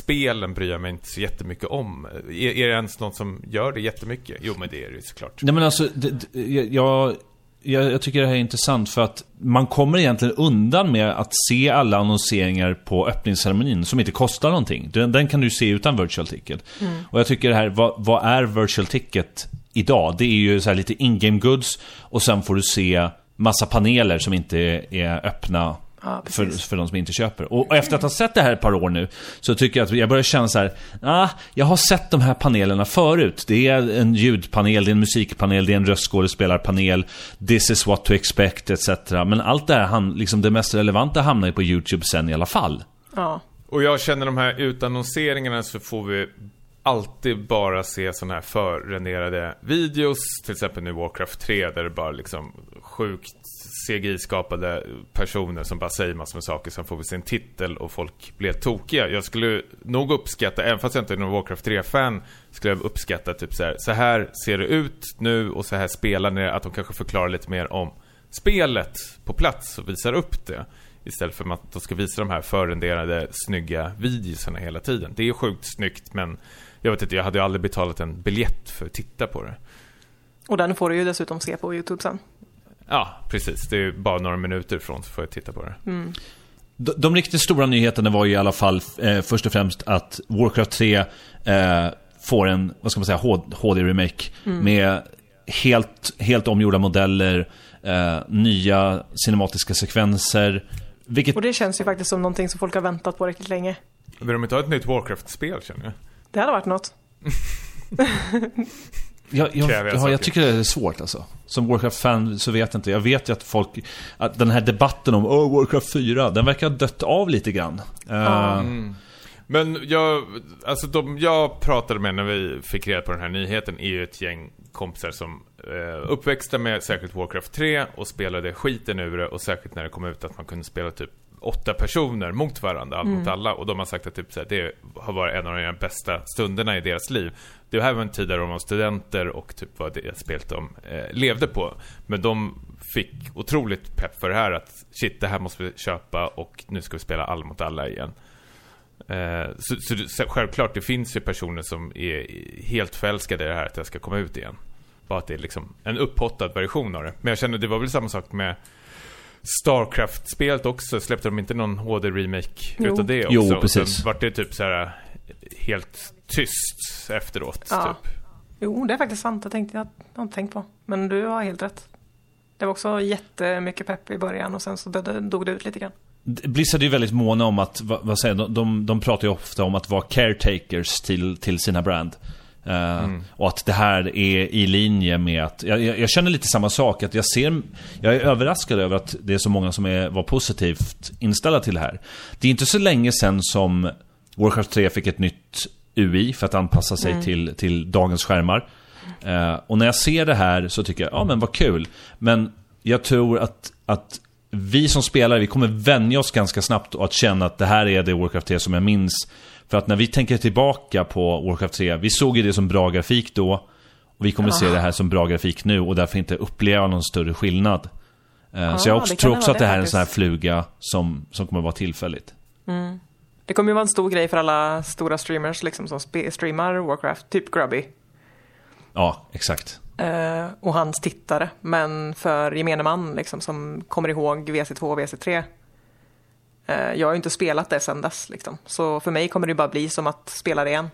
[SPEAKER 2] spelen bryr jag mig inte så jättemycket om. Är, är det ens någon som gör det jättemycket? Jo, men det är det ju såklart.
[SPEAKER 1] Nej men alltså, det, det, jag, jag, jag tycker det här är intressant för att man kommer egentligen undan med att se alla annonseringar på öppningsceremonin som inte kostar någonting. Den, den kan du se utan virtual ticket. Och jag tycker det här, vad, vad är virtual ticket idag? Det är ju så här lite in-game goods och sen får du se massa paneler som inte är, är öppna
[SPEAKER 3] Ja,
[SPEAKER 1] för, för de som inte köper. Och efter att ha sett det här ett par år nu så tycker jag att jag börjar känna så här, ah, jag har sett de här panelerna förut. Det är en ljudpanel, det är en musikpanel, det är en röstskådespelarpanel, this is what to expect, etc. Men allt det här, han, liksom det mest relevanta hamnar ju på YouTube sen i alla fall.
[SPEAKER 3] Ja,
[SPEAKER 2] Och jag känner de här utannonseringarna så får vi alltid bara se sådana här förrenderade videos. Till exempel nu Warcraft 3 där det bara liksom sjukt CGI-skapade personer som bara säger massor med saker. Sen får vi se en titel och folk blir tokiga. Jag skulle nog uppskatta, även fast jag inte är någon Warcraft 3-fan, skulle jag uppskatta typ så här. Så här ser det ut nu och så här spelar ni. Att de kanske förklarar lite mer om spelet på plats och visar upp det. Istället för att de ska visa de här förrenderade snygga videorna hela tiden. Det är sjukt snyggt men jag vet inte, jag hade ju aldrig betalat en biljett för att titta på det.
[SPEAKER 3] och den får du ju dessutom se på YouTube sen.
[SPEAKER 2] Ja, precis. Det är bara några minuter ifrån så får jag titta på det.
[SPEAKER 1] De, de riktigt stora nyheterna var ju i alla fall eh, först och främst att Warcraft 3 eh, får en, vad ska man säga, HD-remake med helt, helt omgjorda modeller, eh, nya cinematiska sekvenser. Vilket
[SPEAKER 3] Och det känns ju faktiskt som någonting som folk har väntat på riktigt länge.
[SPEAKER 2] Vill de inte ha ett nytt Warcraft-spel känner jag?
[SPEAKER 3] Det hade varit något. <laughs>
[SPEAKER 1] Jag, jag,
[SPEAKER 2] jag
[SPEAKER 1] jag tycker det är svårt alltså. Som Warcraft-fan så vet jag inte. Jag vet ju att folk... Att den här debatten om oh, Warcraft 4, den verkar ha dött av lite grann. Eh,
[SPEAKER 2] Men jag, alltså de jag pratade med när vi fick reda på den här nyheten är ju ett gäng kompisar som eh, uppväxta med särskilt Warcraft 3 och spelade skiten ur det och särskilt när det kom ut att man kunde spela typ åtta personer mot varandra, alla mot alla och de har sagt att typ så här, det har varit en av de bästa stunderna i deras liv. Det här var en tid där de var studenter och typ var det spelet de eh, levde på. Men de fick otroligt pepp för det här att shit, det här måste vi köpa och nu ska vi spela alla mot alla igen. Eh, så, så, så självklart, det finns ju personer som är helt förälskade i det här att det ska komma ut igen. Bara att det är liksom en upphottad version av det. Men jag känner, det var väl samma sak med Starcraft-spelet också. Släppte de inte någon HD-remake utav det också?
[SPEAKER 1] Jo,
[SPEAKER 2] Och
[SPEAKER 1] precis.
[SPEAKER 2] sen vart det typ så här helt tyst efteråt,
[SPEAKER 3] Ja.
[SPEAKER 2] typ.
[SPEAKER 3] Jo, det är faktiskt sant. Jag tänkte jag har inte tänkt på. Men du har helt rätt. Det var också jättemycket pepp i början och sen så dödde, dog det ut lite grann.
[SPEAKER 1] Blizzard är ju väldigt måna om att, vad, vad säger de, de, de pratar ju ofta om att vara caretakers till, till sina brand. Eh, Och att det här är i linje med att, jag, jag, jag känner lite samma sak, att jag ser, jag är överraskad över att det är så många som är, var positivt inställda till det här. Det är inte så länge sedan som Warcraft 3 fick ett nytt UI för att anpassa sig till, till dagens skärmar. Eh, och när jag ser det här så tycker jag, ja men vad kul. Men jag tror att, att vi som spelare, vi kommer vänja oss ganska snabbt och att känna att det här är det Warcraft 3 som jag minns. För att när vi tänker tillbaka på Warcraft 3, vi såg ju det som bra grafik då. Och vi kommer se det här som bra grafik nu och därför inte uppleva någon större skillnad. Eh,
[SPEAKER 3] Ah,
[SPEAKER 1] så jag också, tror också att det här är en sån här fluga som, som kommer vara tillfälligt.
[SPEAKER 3] Det kommer ju vara en stor grej för alla stora streamers liksom som streamar Warcraft, typ Grubby.
[SPEAKER 1] Ja, exakt.
[SPEAKER 3] Eh, och hans tittare. Men för gemene man liksom, som kommer ihåg WC2 och WC3. Eh, jag har ju inte spelat det sen dess. Liksom. Så för mig kommer det bara bli som att spela det igen.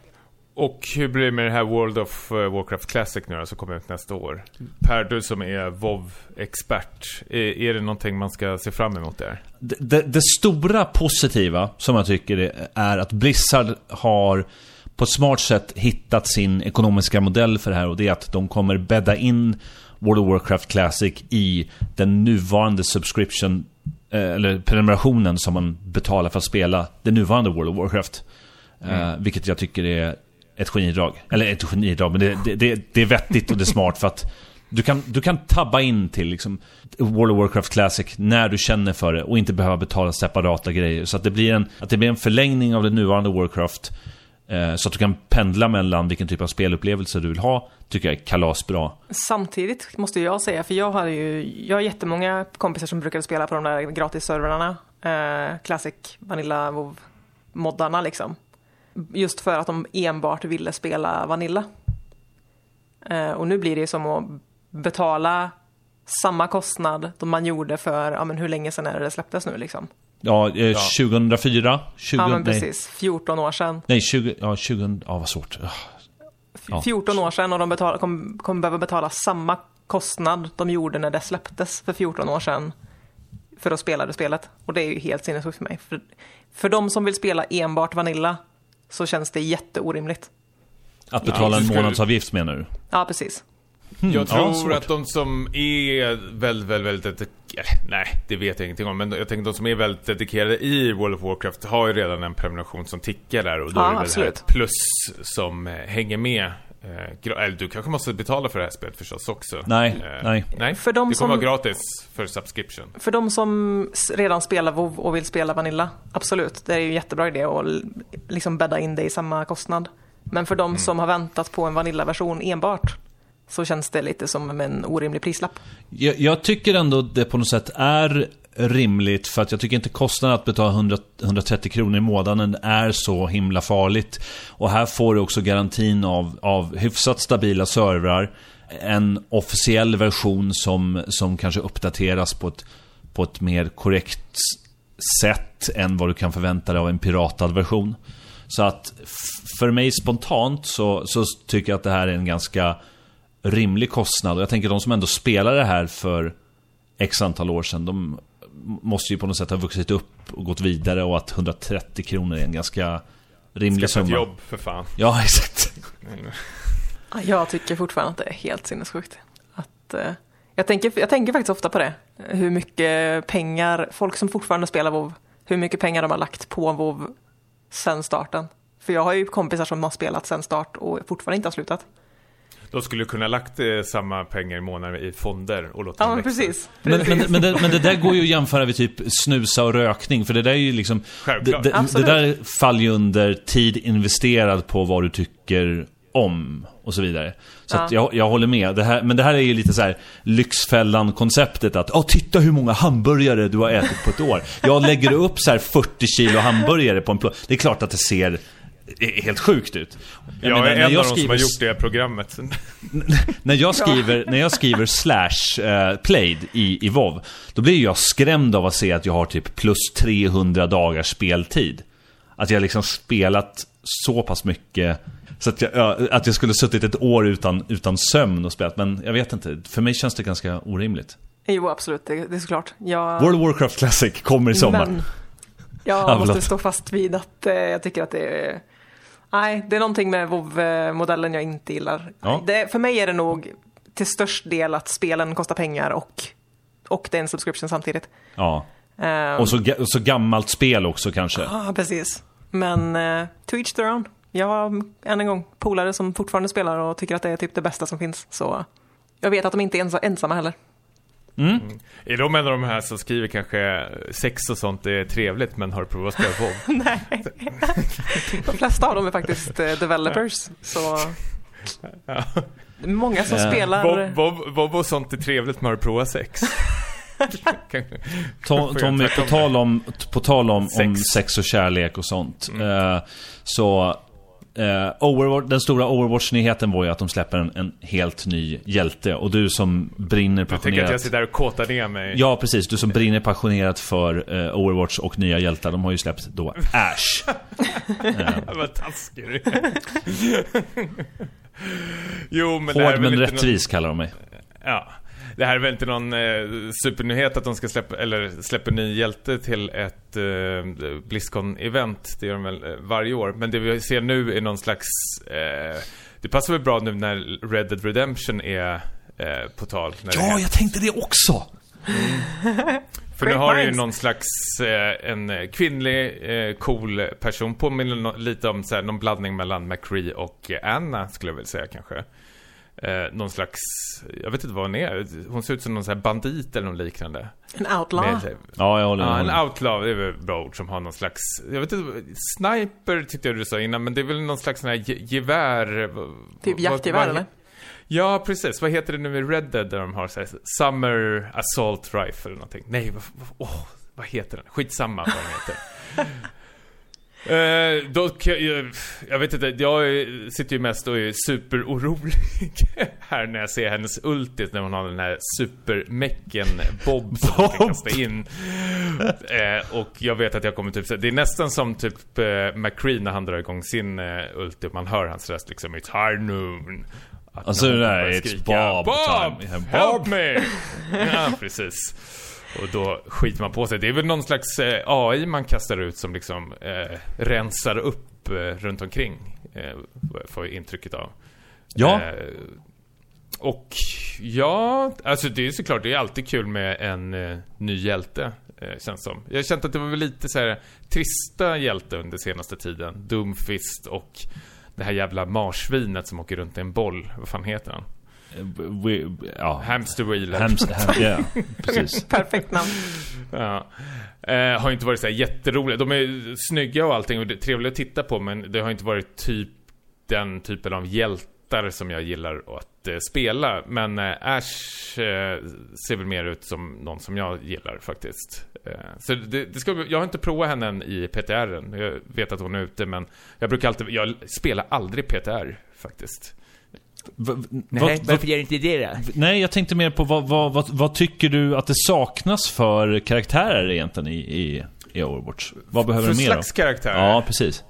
[SPEAKER 2] Och hur blir det med det här World of eh, Warcraft Classic nu då, som kommer ut nästa år? Per, du som är WoW-expert, är, är det någonting man ska se fram emot där?
[SPEAKER 1] Det, det, det stora positiva som jag tycker är att Blizzard har på ett smart sätt hittat sin ekonomiska modell för det här och det är att de kommer bädda in World of Warcraft Classic i den nuvarande subscription eller prenumerationen som man betalar för att spela det nuvarande World of Warcraft. Eh, vilket jag tycker är ett genidrag. Eller ett genidrag, men det, det, det, det är vettigt och det är smart för att du kan, du kan tabba in till liksom World of Warcraft Classic när du känner för det och inte behöva betala separata grejer. Så att det blir en, att det blir en förlängning av det nuvarande Warcraft. Eh, så att du kan pendla mellan vilken typ av spelupplevelse du vill ha. Tycker jag är kalasbra.
[SPEAKER 3] Samtidigt måste jag säga, för jag har ju jag har jättemånga kompisar som brukade spela på de där gratisservrarna. Eh, Classic, Vanilla, WoW moddarna liksom. Just för att de enbart ville spela Vanilla. Eh, och nu blir det som att betala samma kostnad som man gjorde för, ja men hur länge sedan är det det släpptes nu liksom?
[SPEAKER 1] Ja, eh, 2004? 20,
[SPEAKER 3] Ja men
[SPEAKER 1] nej,
[SPEAKER 3] precis, 14 år sedan.
[SPEAKER 1] nej, 20, ja, 20, ja vad svårt. Ja.
[SPEAKER 3] 14 år sedan och de betal, kommer kom behöva betala samma kostnad de gjorde när det släpptes för 14 år sedan för att spela det spelet. Och det är ju helt sinnessjukt för mig. För, för de som vill spela enbart Vanilla så känns det jätteorimligt.
[SPEAKER 1] Att betala
[SPEAKER 2] Ja,
[SPEAKER 1] en månadsavgift menar du?
[SPEAKER 3] Ja, precis.
[SPEAKER 2] Jag
[SPEAKER 1] ja,
[SPEAKER 2] tror
[SPEAKER 1] svårt.
[SPEAKER 2] att de som är väldigt, väldigt, väldigt dedikerade, nej, det vet jag ingenting om, men jag tänker de som är väldigt dedikerade i World of Warcraft har ju redan en prenumeration som tickar där och då
[SPEAKER 3] Ja,
[SPEAKER 2] är det väl
[SPEAKER 3] absolut.
[SPEAKER 2] det här plus som eh, hänger med. Eh, eller du kanske måste betala för det här spelet förstås också.
[SPEAKER 1] Nej,
[SPEAKER 2] Eh,
[SPEAKER 1] nej.
[SPEAKER 2] Nej,
[SPEAKER 3] För de
[SPEAKER 2] det kommer
[SPEAKER 3] som-
[SPEAKER 2] vara gratis för subscription.
[SPEAKER 3] För de som redan spelar WoW och vill spela Vanilla, absolut. Det är ju en jättebra idé att liksom bädda in det i samma kostnad. Men för de som har väntat på en Vanilla-version enbart så känns det lite som en orimlig prislapp.
[SPEAKER 1] Jag, jag tycker ändå det på något sätt är rimligt för att jag tycker inte kostnaden att betala 100, 130 kronor i månaden är så himla farligt. Och här får du också garantin av, av hyfsat stabila servrar. En officiell version som, som kanske uppdateras på ett, på ett mer korrekt sätt än vad du kan förvänta dig av en piratad version. Så att för mig spontant så, så tycker jag att det här är en ganska rimlig kostnad. Och jag tänker de som ändå spelar det här för x antal år sedan, de måste ju på något sätt ha vuxit upp och gått vidare och att 130 kronor är en ganska rimlig
[SPEAKER 2] Skaffa ett
[SPEAKER 1] summa.
[SPEAKER 2] jobb för fan.
[SPEAKER 1] Ja, <laughs> exakt.
[SPEAKER 3] Ja, Jag tycker fortfarande att det är helt sinnessjukt. Att, eh, jag, tänker, jag tänker faktiskt ofta på det. Hur mycket pengar, folk som fortfarande spelar WoW, hur mycket pengar de har lagt på WoW sen starten. För jag har ju kompisar som har spelat sen start och fortfarande inte har slutat.
[SPEAKER 2] De skulle kunna lagt eh, samma pengar i månaden i fonder och låta
[SPEAKER 3] Ja,
[SPEAKER 2] dem
[SPEAKER 3] men
[SPEAKER 2] växa.
[SPEAKER 3] precis.
[SPEAKER 1] Men, men, men, det, men det där går ju att jämföra vid typ snusa och rökning, för det där är ju liksom... Det,
[SPEAKER 2] Självklart.
[SPEAKER 1] det, det
[SPEAKER 3] Absolut.
[SPEAKER 1] där faller ju under tid investerad på vad du tycker om och så vidare. Så att jag, jag håller med. Det här, men det här är ju lite så här Lyxfällan-konceptet att Åh, titta hur många hamburgare du har ätit på ett år. Jag lägger upp så här 40 kilo hamburgare på en plåt. Det är klart att det ser helt sjukt ut.
[SPEAKER 2] Jag,
[SPEAKER 1] menar,
[SPEAKER 2] är
[SPEAKER 1] när
[SPEAKER 2] en
[SPEAKER 1] jag
[SPEAKER 2] av de som
[SPEAKER 1] skriver
[SPEAKER 2] har gjort det här programmet. <laughs>
[SPEAKER 1] när jag skriver, när jag skriver slash eh, played i, i WoW Då blir jag skrämd av att se att jag har typ plus 300 dagars speltid Att jag liksom spelat så pass mycket Så att jag, ja, att jag skulle suttit ett år utan, utan sömn och spelat Men jag vet inte, för mig känns det ganska orimligt
[SPEAKER 3] Jo, absolut. Det, det är såklart. Jag,
[SPEAKER 1] World of Warcraft Classic kommer i sommar
[SPEAKER 3] Men jag <laughs>
[SPEAKER 1] Ja,
[SPEAKER 3] måste stå fast vid att eh, jag tycker att det är... Nej, det är någonting med WoW-modellen jag inte gillar.
[SPEAKER 1] Ja.
[SPEAKER 3] Det, för mig är det nog till störst del att spelen kostar pengar och, och det är en subscription samtidigt.
[SPEAKER 1] Ja,
[SPEAKER 3] Ehm,
[SPEAKER 1] och så, så gammalt spel också kanske
[SPEAKER 3] Ja, precis. Men uh, to each their own. Jag har än en gång polare som fortfarande spelar och tycker att det är typ det bästa som finns. Så jag vet att de inte är ens- ensamma heller.
[SPEAKER 2] Är de en av de här som skriver kanske sex och sånt är trevligt men har provat att spela WoW? <laughs>
[SPEAKER 3] Nej. <laughs> De flesta av dem är faktiskt eh, developers. Så
[SPEAKER 2] Ja.
[SPEAKER 3] många som
[SPEAKER 1] Eh,
[SPEAKER 3] spelar...
[SPEAKER 2] WoW- WoW WoW och sånt är trevligt men har du provat sex? <laughs>
[SPEAKER 1] Tommy, på tal om, på tal om,
[SPEAKER 2] Sex.
[SPEAKER 1] om sex och kärlek och sånt. Eh, så eh, Overwatch, den stora Overwatch-nyheten var ju att de släpper en, en helt ny hjälte. Och du som brinner
[SPEAKER 2] Jag tänker att
[SPEAKER 1] passionerat.
[SPEAKER 2] jag sitter där och kåtar ner mig.
[SPEAKER 1] Ja, precis. Du som brinner passionerat för eh, Overwatch och nya hjältar. De har ju släppt då Ash. <laughs>
[SPEAKER 2] Vad taskig du. <laughs> Jo, men
[SPEAKER 1] Hård men rättvis kallar de mig.
[SPEAKER 2] Någon, ja. Det här är väl inte någon eh, supernyhet att de ska släppa, eller släppa en ny hjälte till ett eh, Blizzcon-event. Det gör de väl eh, varje år. Men det vi ser nu är någon slags... Eh, det passar väl bra nu när Red Dead Redemption är eh, på tal.
[SPEAKER 1] Ja, jag tänkte det också!
[SPEAKER 2] För nu har du ju någon slags, eh, en eh, kvinnlig, eh, cool person. Påminner no lite om så här, någon blandning mellan McCree och eh, Anna, skulle jag väl säga kanske. Eh, någon slags, jag vet inte vad hon är. Hon ser ut som någon så här bandit eller något liknande.
[SPEAKER 3] En outlaw.
[SPEAKER 2] Med,
[SPEAKER 1] Ja, jag håller
[SPEAKER 2] ja,
[SPEAKER 1] med.
[SPEAKER 2] en outlaw, det är väl bra ord som har någon slags, jag vet inte, sniper tyckte jag du sa innan, men det är väl någon slags sån här ge- gevär.
[SPEAKER 3] Typ jaktgevär eller?
[SPEAKER 2] Ja, precis. Vad heter det nu i Red Dead där de har så här, Summer Assault Rifle eller någonting? Nej, vad, vad, åh, vad heter den? Skitsamma vad den heter. <laughs> Eh, dock, jag, jag vet inte, jag sitter ju mest och är superorolig <laughs> här när jag ser hennes ultis när hon har den här supermecken Bob som hon
[SPEAKER 1] Bob!
[SPEAKER 2] kasta in. Eh, och jag vet att jag kommer typ, det är nästan som typ eh, McCree när han drar igång sin eh, ulti och man hör hans röst liksom It's high noon.
[SPEAKER 1] Alltså det där
[SPEAKER 2] skrika,
[SPEAKER 1] Bob
[SPEAKER 2] Bob!
[SPEAKER 1] time.
[SPEAKER 2] Help me! Ja, precis. Och då skiter man på sig. Det är väl någon slags eh, AI man kastar ut som liksom eh, rensar upp eh, runt omkring. Eh, vad jag får intrycket av.
[SPEAKER 1] Ja,
[SPEAKER 2] Eh, och ja, alltså det är såklart, det är alltid kul med en eh, ny hjälte. Känns som. Jag har känt att det var lite så här trista hjälte under senaste tiden. Doomfist och det här jävla marsvinet som åker runt i en boll. Vad fan heter han?
[SPEAKER 1] We, ja.
[SPEAKER 2] Hamster Wheel.
[SPEAKER 1] Hams, ham, ja, precis. <laughs>
[SPEAKER 3] Perfekt namn.
[SPEAKER 2] Ja. Eh, har inte varit så här jätteroliga. De är snygga och allting och det är trevliga att titta på men det har inte varit typ den typen av hjältar som jag gillar att eh, spela. Men eh, Ash eh, ser väl mer ut som någon som jag gillar faktiskt. Eh, så det, det ska, jag har inte provat henne än i PTR. Jag vet att hon är ute men jag brukar alltid, jag spelar aldrig PTR faktiskt.
[SPEAKER 4] Nej, varför gör inte det då?
[SPEAKER 1] nej, jag tänkte mer på vad, vad, vad, vad tycker du att det saknas för karaktärer egentligen i, i, i Overwatch? Vad behöver
[SPEAKER 2] För
[SPEAKER 1] du mer
[SPEAKER 2] slags
[SPEAKER 1] av?
[SPEAKER 2] karaktär?
[SPEAKER 1] Ja, precis.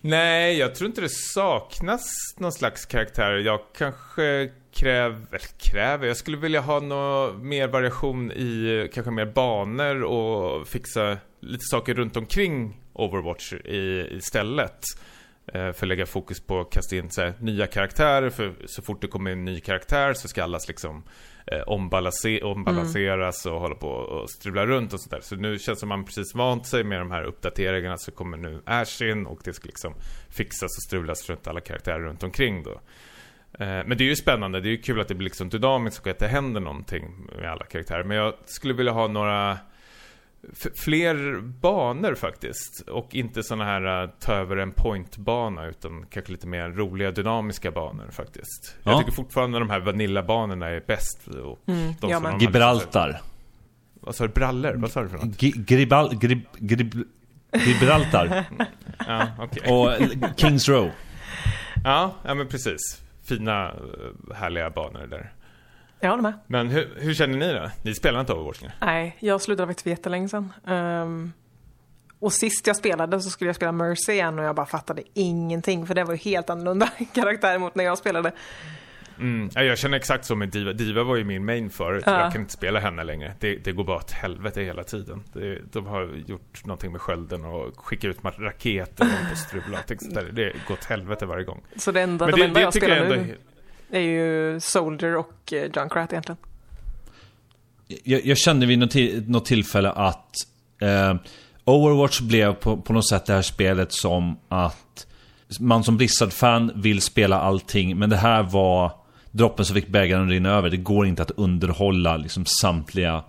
[SPEAKER 2] Nej, jag tror inte det saknas någon slags karaktär. Jag kanske kräver, kräver, jag skulle vilja ha någon mer variation i kanske mer banor och fixa lite saker runt omkring Overwatch i, istället. Eh, för att lägga fokus på att kasta in så här, nya karaktärer, för så fort det kommer en ny karaktär så ska allas liksom eh, ombalanser ombalanseras och hålla på och strula runt och sådär. Så nu känns det som man precis vant sig med de här uppdateringarna så kommer nu Ash in och det ska liksom fixas och strulas runt alla karaktärer runt omkring då. Eh, Men det är ju spännande, det är ju kul att det blir liksom dynamiskt och att det händer någonting med alla karaktärer. Men jag skulle vilja ha några fler banor faktiskt. Och inte såna här uh, ta över en pointbana utan kanske lite mer roliga dynamiska banor faktiskt.
[SPEAKER 1] Ja.
[SPEAKER 2] Jag tycker fortfarande de här Vanilla-banorna är bäst. Och
[SPEAKER 3] Mm,
[SPEAKER 2] de de har
[SPEAKER 1] Gibraltar.
[SPEAKER 2] Vad sa du? Brallor? Vad sa du för något?
[SPEAKER 1] Gribal, grib, grib, Gibraltar. <laughs>
[SPEAKER 2] Ja, okej.
[SPEAKER 1] Och Kings Row.
[SPEAKER 2] Ja, ja, men precis. Fina, eh, härliga banor där.
[SPEAKER 3] Jag håller med.
[SPEAKER 2] Men hur, hur känner ni då? Ni spelar inte Overwatch nu?
[SPEAKER 3] Nej, jag slutade faktiskt för jättelänge sedan. Ehm, och sist jag spelade så skulle jag spela Mercy igen och jag bara fattade ingenting för det var ju helt annorlunda <laughs> karaktär mot när jag spelade.
[SPEAKER 2] Mm. Ja, jag känner exakt så med Diva. Diva var ju min main förut.
[SPEAKER 3] Ja.
[SPEAKER 2] Jag kan inte spela henne längre. Det, det går bara åt helvete hela tiden. Det, de har gjort någonting med skölden och skickat ut raketer och hållit på och strula. och allting sånt där. Det går åt helvete varje gång.
[SPEAKER 3] Så det enda,
[SPEAKER 2] Men
[SPEAKER 3] de
[SPEAKER 2] det,
[SPEAKER 3] enda
[SPEAKER 2] det
[SPEAKER 3] jag
[SPEAKER 2] tycker
[SPEAKER 3] spelar
[SPEAKER 2] jag
[SPEAKER 3] nu är ju Soldier och eh, Junkrat egentligen.
[SPEAKER 1] Jag, jag kände vid något, till, något tillfälle att eh, Overwatch blev på, på något sätt det här spelet som att man som Blizzard-fan vill spela allting, men det här var droppen som fick bägaren att rinna över. Det går inte att underhålla liksom samtliga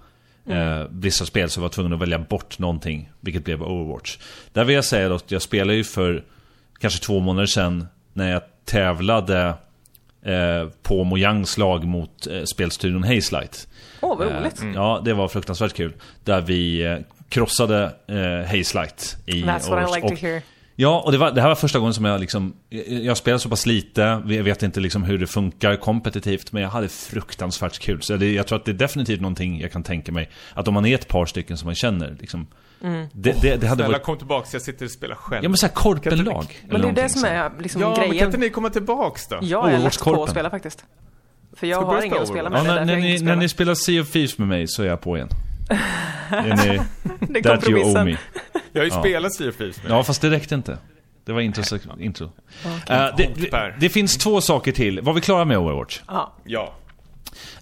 [SPEAKER 1] eh, Blizzard-spel, så var tvungen att välja bort någonting, vilket blev Overwatch. Där vill jag säga att jag spelade ju för kanske två månader sedan när jag tävlade eh, på Mojangs lag mot eh, spelstudion Hazelight.
[SPEAKER 3] Åh, vad roligt.
[SPEAKER 1] Eh, ja, det var fruktansvärt kul. Där vi eh, krossade eh, Hazelight i
[SPEAKER 3] That's what I like
[SPEAKER 1] och,
[SPEAKER 3] to hear.
[SPEAKER 1] Ja, och det, var, det här var första gången som jag liksom... Jag, spelar så pass lite, jag vet inte liksom hur det funkar kompetitivt, men jag hade fruktansvärt kul. Så det, jag tror att det är definitivt någonting jag kan tänka mig. Att om man är ett par stycken som man känner, liksom...
[SPEAKER 3] Mm.
[SPEAKER 1] Det, det, det hade
[SPEAKER 2] Snälla
[SPEAKER 1] varit...
[SPEAKER 2] kom tillbaka, jag sitter och spelar själv.
[SPEAKER 1] Ja men såhär korpenlag.
[SPEAKER 3] Men det är det som är liksom
[SPEAKER 2] Ja, men kan
[SPEAKER 3] grejen.
[SPEAKER 2] inte ni komma tillbaks då?
[SPEAKER 3] Jag är lätt på att spela faktiskt. För jag
[SPEAKER 2] Ska
[SPEAKER 3] har ingen att
[SPEAKER 2] spela
[SPEAKER 1] Ja,
[SPEAKER 3] med. är
[SPEAKER 1] när, när,
[SPEAKER 3] jag
[SPEAKER 1] ni,
[SPEAKER 3] inte
[SPEAKER 1] när ni
[SPEAKER 3] spelar.
[SPEAKER 1] Sea of Thieves med mig så är jag på igen. är ni, <laughs>
[SPEAKER 3] Det är
[SPEAKER 1] that you owe
[SPEAKER 3] kompromissen.
[SPEAKER 1] me.
[SPEAKER 2] Jag har ju
[SPEAKER 1] Ja.
[SPEAKER 2] spelat Sea of Thieves med
[SPEAKER 1] Ja, fast det räckte inte. Det var intro. intro. Eh, det, det, det finns två saker till. Var vi klara med Overwatch?
[SPEAKER 3] Ja.
[SPEAKER 2] Ja.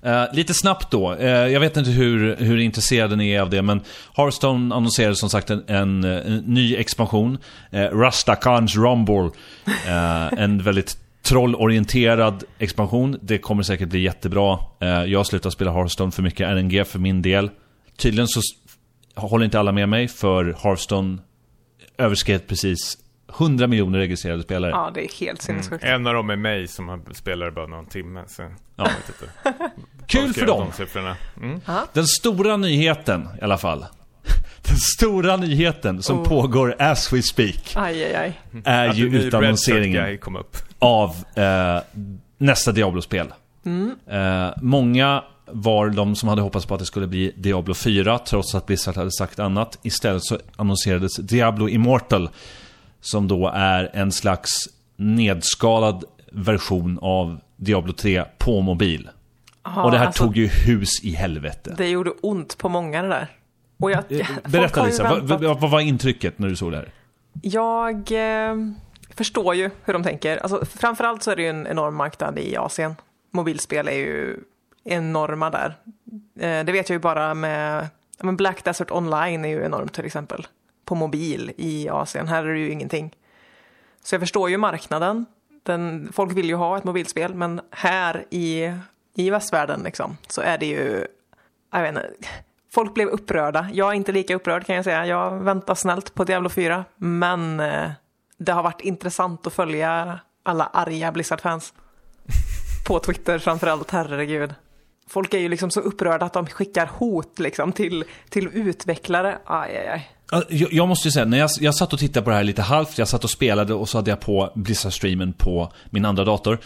[SPEAKER 1] Uh, lite snabbt då. uh, jag vet inte hur, hur intresserade ni är av det, men Hearthstone annonserade som sagt en, en, en ny expansion. Uh, Rastakans Rumble. Uh, en väldigt trollorienterad expansion. Det kommer säkert bli jättebra. Eh, jag slutar spela Hearthstone för mycket RNG för min del. Tydligen så håller inte alla med mig, för Hearthstone överskred precis 100 miljoner registrerade spelare.
[SPEAKER 3] ja, det är helt sinnessjukt.
[SPEAKER 2] En av dem är mig som har spelar bara någon timme, så...
[SPEAKER 1] Ja.
[SPEAKER 2] Jag vet inte. <laughs>
[SPEAKER 1] Kul för dem!
[SPEAKER 2] De. Mm.
[SPEAKER 1] Den stora nyheten i alla fall. <laughs> Den stora nyheten som
[SPEAKER 3] Oh.
[SPEAKER 1] pågår as we speak
[SPEAKER 3] Aj, aj, aj.
[SPEAKER 1] är ju utannonseringen av eh, nästa Diablo-spel.
[SPEAKER 3] Mm.
[SPEAKER 1] Eh, många var de som hade hoppats på att det skulle bli Diablo 4 trots att Blizzard hade sagt annat. Istället så annonserades Diablo Immortal som då är en slags nedskalad version av Diablo 3 på mobil.
[SPEAKER 3] Ja,
[SPEAKER 1] Och det här
[SPEAKER 3] alltså,
[SPEAKER 1] tog ju hus i helvete.
[SPEAKER 3] Det gjorde ont på många det där. Och jag,
[SPEAKER 1] Eh, Berätta Lisa, vad, vad, var intrycket när du såg det här?
[SPEAKER 3] Jag eh, förstår ju hur de tänker. Alltså, framförallt så är det ju en enorm marknad i Asien. Mobilspel är ju enorma där. Eh, det vet jag ju bara med men Black Desert Online är ju enormt till exempel. På mobil i Asien. Här är det ju ingenting. Så jag förstår ju marknaden. Den, folk vill ju ha ett mobilspel, men här i, i västvärlden liksom, så är det ju... Jag vet inte. Folk blev upprörda. Jag är inte lika upprörd kan jag säga. Jag väntar snällt på Diablo 4. Men eh, det har varit intressant att följa alla arga Blizzard-fans. <laughs> På Twitter framförallt, herregud. Folk är ju liksom så upprörda att de skickar hot liksom till, till utvecklare. Aj, aj, aj.
[SPEAKER 1] Ja, Jag, jag måste ju säga, när jag, jag satt och tittade på det här lite halvt, jag satt och spelade och så hade jag på Blizzard-streamen på min andra dator.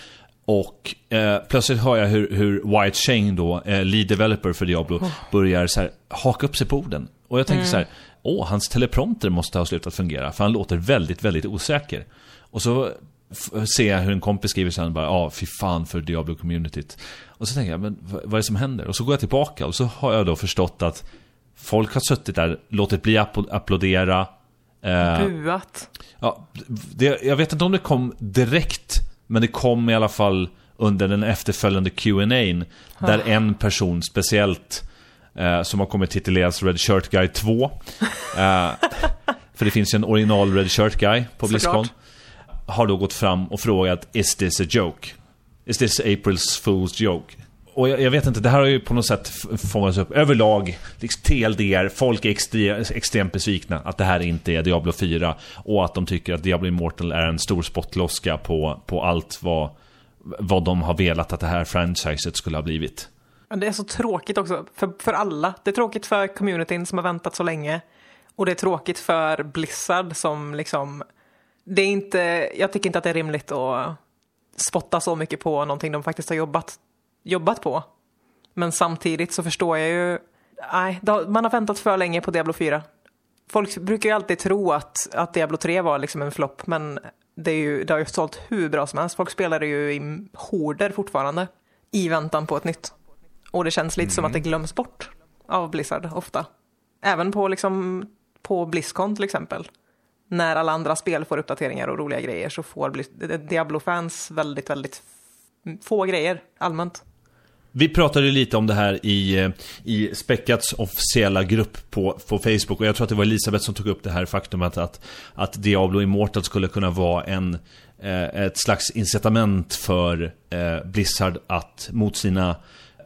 [SPEAKER 1] Och eh, plötsligt hör jag hur, hur White Shane då, eh, lead developer för Diablo, börjar så här, haka upp sig på orden. Och jag tänker så här, åh, hans teleprompter måste ha slutat fungera, för han låter väldigt, väldigt osäker. Och så ser jag hur en kompis skriver sen bara, ja, fy fan för Diablo-communityt. Och så tänker jag, men vad är det som händer? Och så går jag tillbaka och så har jag då förstått att folk har suttit där, låtit bli att applådera. Eh,
[SPEAKER 3] Buat.
[SPEAKER 1] Ja, det, jag vet inte om det kom direkt, men det kom i alla fall under den efterföljande Q&A där en person speciellt, eh, som har kommit tituleras Red Shirt Guy 2. Eh, <laughs> för det finns ju en original Red Shirt Guy på Blizzcon. Har då gått fram och frågat Is this a joke? Is this April's Fool's joke? Och jag, jag vet inte, det här har ju på något sätt fångats upp överlag. Liksom TLDR, folk är extre, extremt besvikna att det här inte är Diablo 4. Och att de tycker att Diablo Immortal är en stor spottloska på, på allt vad, vad de har velat att det här franchiset skulle ha blivit.
[SPEAKER 3] Men det är så tråkigt också för, för alla. Det är tråkigt för communityn som har väntat så länge. Och det är tråkigt för Blizzard som liksom... Det är inte, jag tycker inte att det är rimligt att spotta så mycket på någonting de faktiskt har jobbat, jobbat på. Men samtidigt så förstår jag ju... Nej, man har väntat för länge på Diablo 4. Folk brukar ju alltid tro att, att Diablo 3 var liksom en flopp, men det, är ju, det har ju sålt hur bra som helst. Folk spelar det ju i horder fortfarande i väntan på ett nytt. Och det känns lite som att det glöms bort av Blizzard ofta. Även på, liksom, på Blizzcon till exempel. När alla andra spel får uppdateringar och roliga grejer så får Diablo-fans väldigt, väldigt få grejer allmänt.
[SPEAKER 1] Vi pratade lite om det här i, eh, i Speckats officiella grupp på, på Facebook och jag tror att det var Elisabeth som tog upp det här faktumet att, att Diablo Immortal skulle kunna vara en, eh, ett slags incitament för eh, Blizzard att mot sina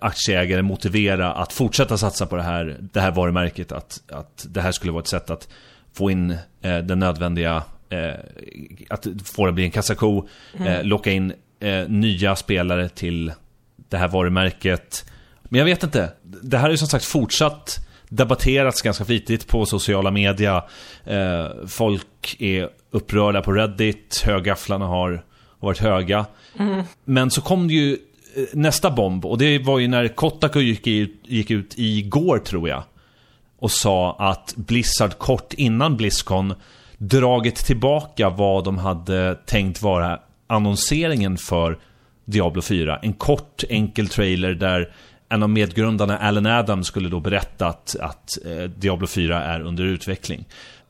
[SPEAKER 1] aktieägare motivera att fortsätta satsa på det här, det här varumärket. Att, att det här skulle vara ett sätt att få in den nödvändiga, att få det bli en kassako, eh, locka in nya spelare till det här varumärket. Men jag vet inte. Det här ju som sagt fortsatt debatterats ganska flitigt på sociala media. Eh, folk är upprörda på Reddit, högafflarna har varit höga. Mm. Men så kom det ju eh, nästa bomb och det var ju när Kotaku gick ut, gick ut igår tror jag. Och sa att Blizzard kort innan Blizzcon dragit tillbaka vad de hade tänkt vara annonseringen för Diablo 4. En kort enkel trailer där en av medgrundarna, Alan Adams, skulle då berätta att, att eh, Diablo 4 är under utveckling.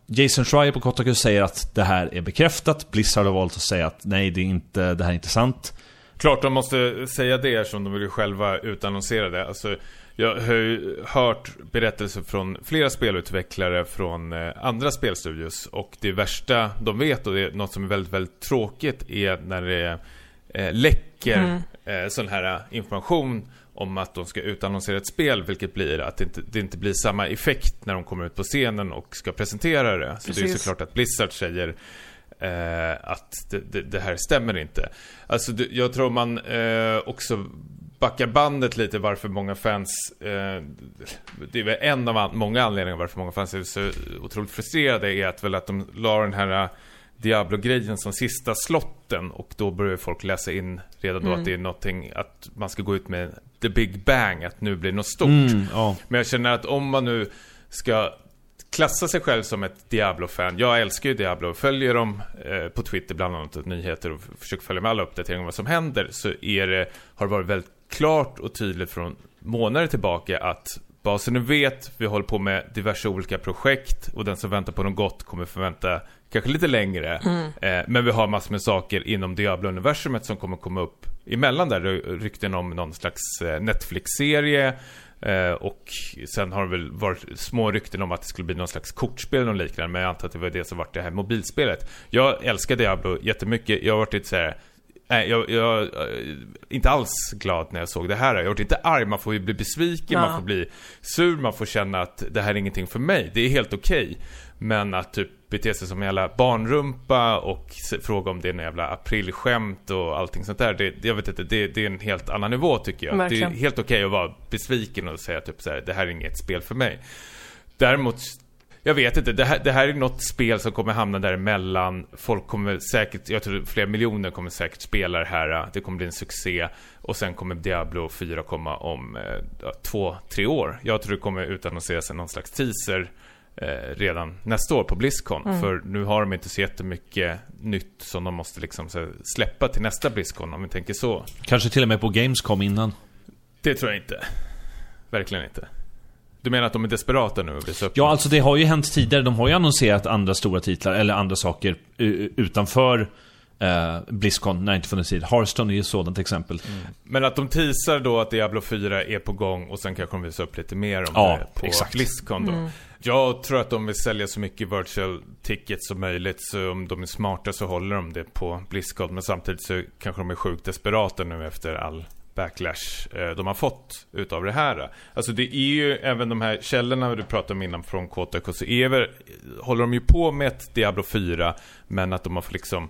[SPEAKER 1] Jason Schreier på Kotaku säger att det här är bekräftat. Blizzard har valt att säga att nej, det, är inte, det här är inte sant.
[SPEAKER 2] Klart de måste säga det eftersom de vill själva utannonsera det. Alltså, jag har ju hört berättelser från flera spelutvecklare från eh, andra spelstudios. Och det värsta de vet och det är något som är väldigt, väldigt tråkigt är när det eh, läcker mm. eh, sån här information om att de ska utannonsera ett spel, vilket blir att det inte, det inte blir samma effekt när de kommer ut på scenen och ska presentera det. Så Precis. det är såklart att Blizzard säger eh, att det, det, det, här stämmer inte. Alltså, jag tror man eh, också backar bandet lite varför många fans eh, Det är väl en av många anledningar varför många fans är så otroligt frustrerade är att väl att de la den här Diablo-grejen som sista slotten och då börjar folk läsa in redan då mm. att det är någonting att man ska gå ut med the big bang, att nu blir det något stort. Mm, ja. Men jag känner att om man nu ska klassa sig själv som ett Diablo-fan. Jag älskar ju Diablo och följer dem eh, på Twitter bland annat nyheter och försöker följa med alla uppdateringar om vad som händer. Så är det, har det varit väldigt klart och tydligt från månader tillbaka att bara så ni vet, vi håller på med diverse olika projekt och den som väntar på något gott kommer förvänta kanske lite längre. Mm. Eh, men vi har massor med saker inom Diablo-universumet som kommer komma upp emellan där. Rykten om någon slags eh, Netflix-serie. Eh, och sen har det väl varit små rykten om att det skulle bli någon slags kortspel och liknande. Men jag antar att det var det som var det här mobilspelet. Jag älskar Diablo jättemycket. Jag har varit lite så här Nej, jag, jag, är inte alls glad när jag såg det här. Jag är inte arg, man får ju bli besviken, ja. man får bli sur, man får känna att det här är ingenting för mig. Det är helt okej. Okay. Men att typ bete sig som en jävla barnrumpa och fråga om det är en jävla aprilskämt och allting sånt där. Det, jag vet inte, det, det är en helt annan nivå tycker jag. Verkligen. Det är helt okej okay att vara besviken och säga typ så här, det här är inget spel för mig. Däremot jag vet inte, det här, det här är något spel som kommer hamna däremellan. Folk kommer säkert, jag tror flera miljoner kommer säkert spela det här. Det kommer bli en succé. Och sen kommer Diablo 4 komma om eh, två, tre år. Jag tror det kommer utannonseras någon slags teaser eh, redan nästa år på Blizzcon. Mm. För nu har de inte så jättemycket nytt som de måste liksom här, släppa till nästa Blizzcon om vi tänker så.
[SPEAKER 1] Kanske till och med på Gamescom innan?
[SPEAKER 2] Det tror jag inte. Verkligen inte. Du menar att de är desperata nu?
[SPEAKER 1] Ja, alltså det har ju hänt tidigare. De har ju annonserat andra stora titlar, eller andra saker utanför eh, Blizzcon när inte funnits tid. Hearthstone är ju ett sådant exempel. Mm.
[SPEAKER 2] Men att de teasar då att Diablo 4 är på gång och sen kanske de visar upp lite mer om ja, det på exakt. Blizzcon då. Mm. Jag tror att de vill sälja så mycket virtual tickets som möjligt. Så om de är smarta så håller de det på Blizzcon. Men samtidigt så kanske de är sjukt desperata nu efter all backlash eh, de har fått utav det här. Alltså det är ju även de här källorna du pratade om innan från så är väl, håller de ju på med ett Diablo 4 men att de har liksom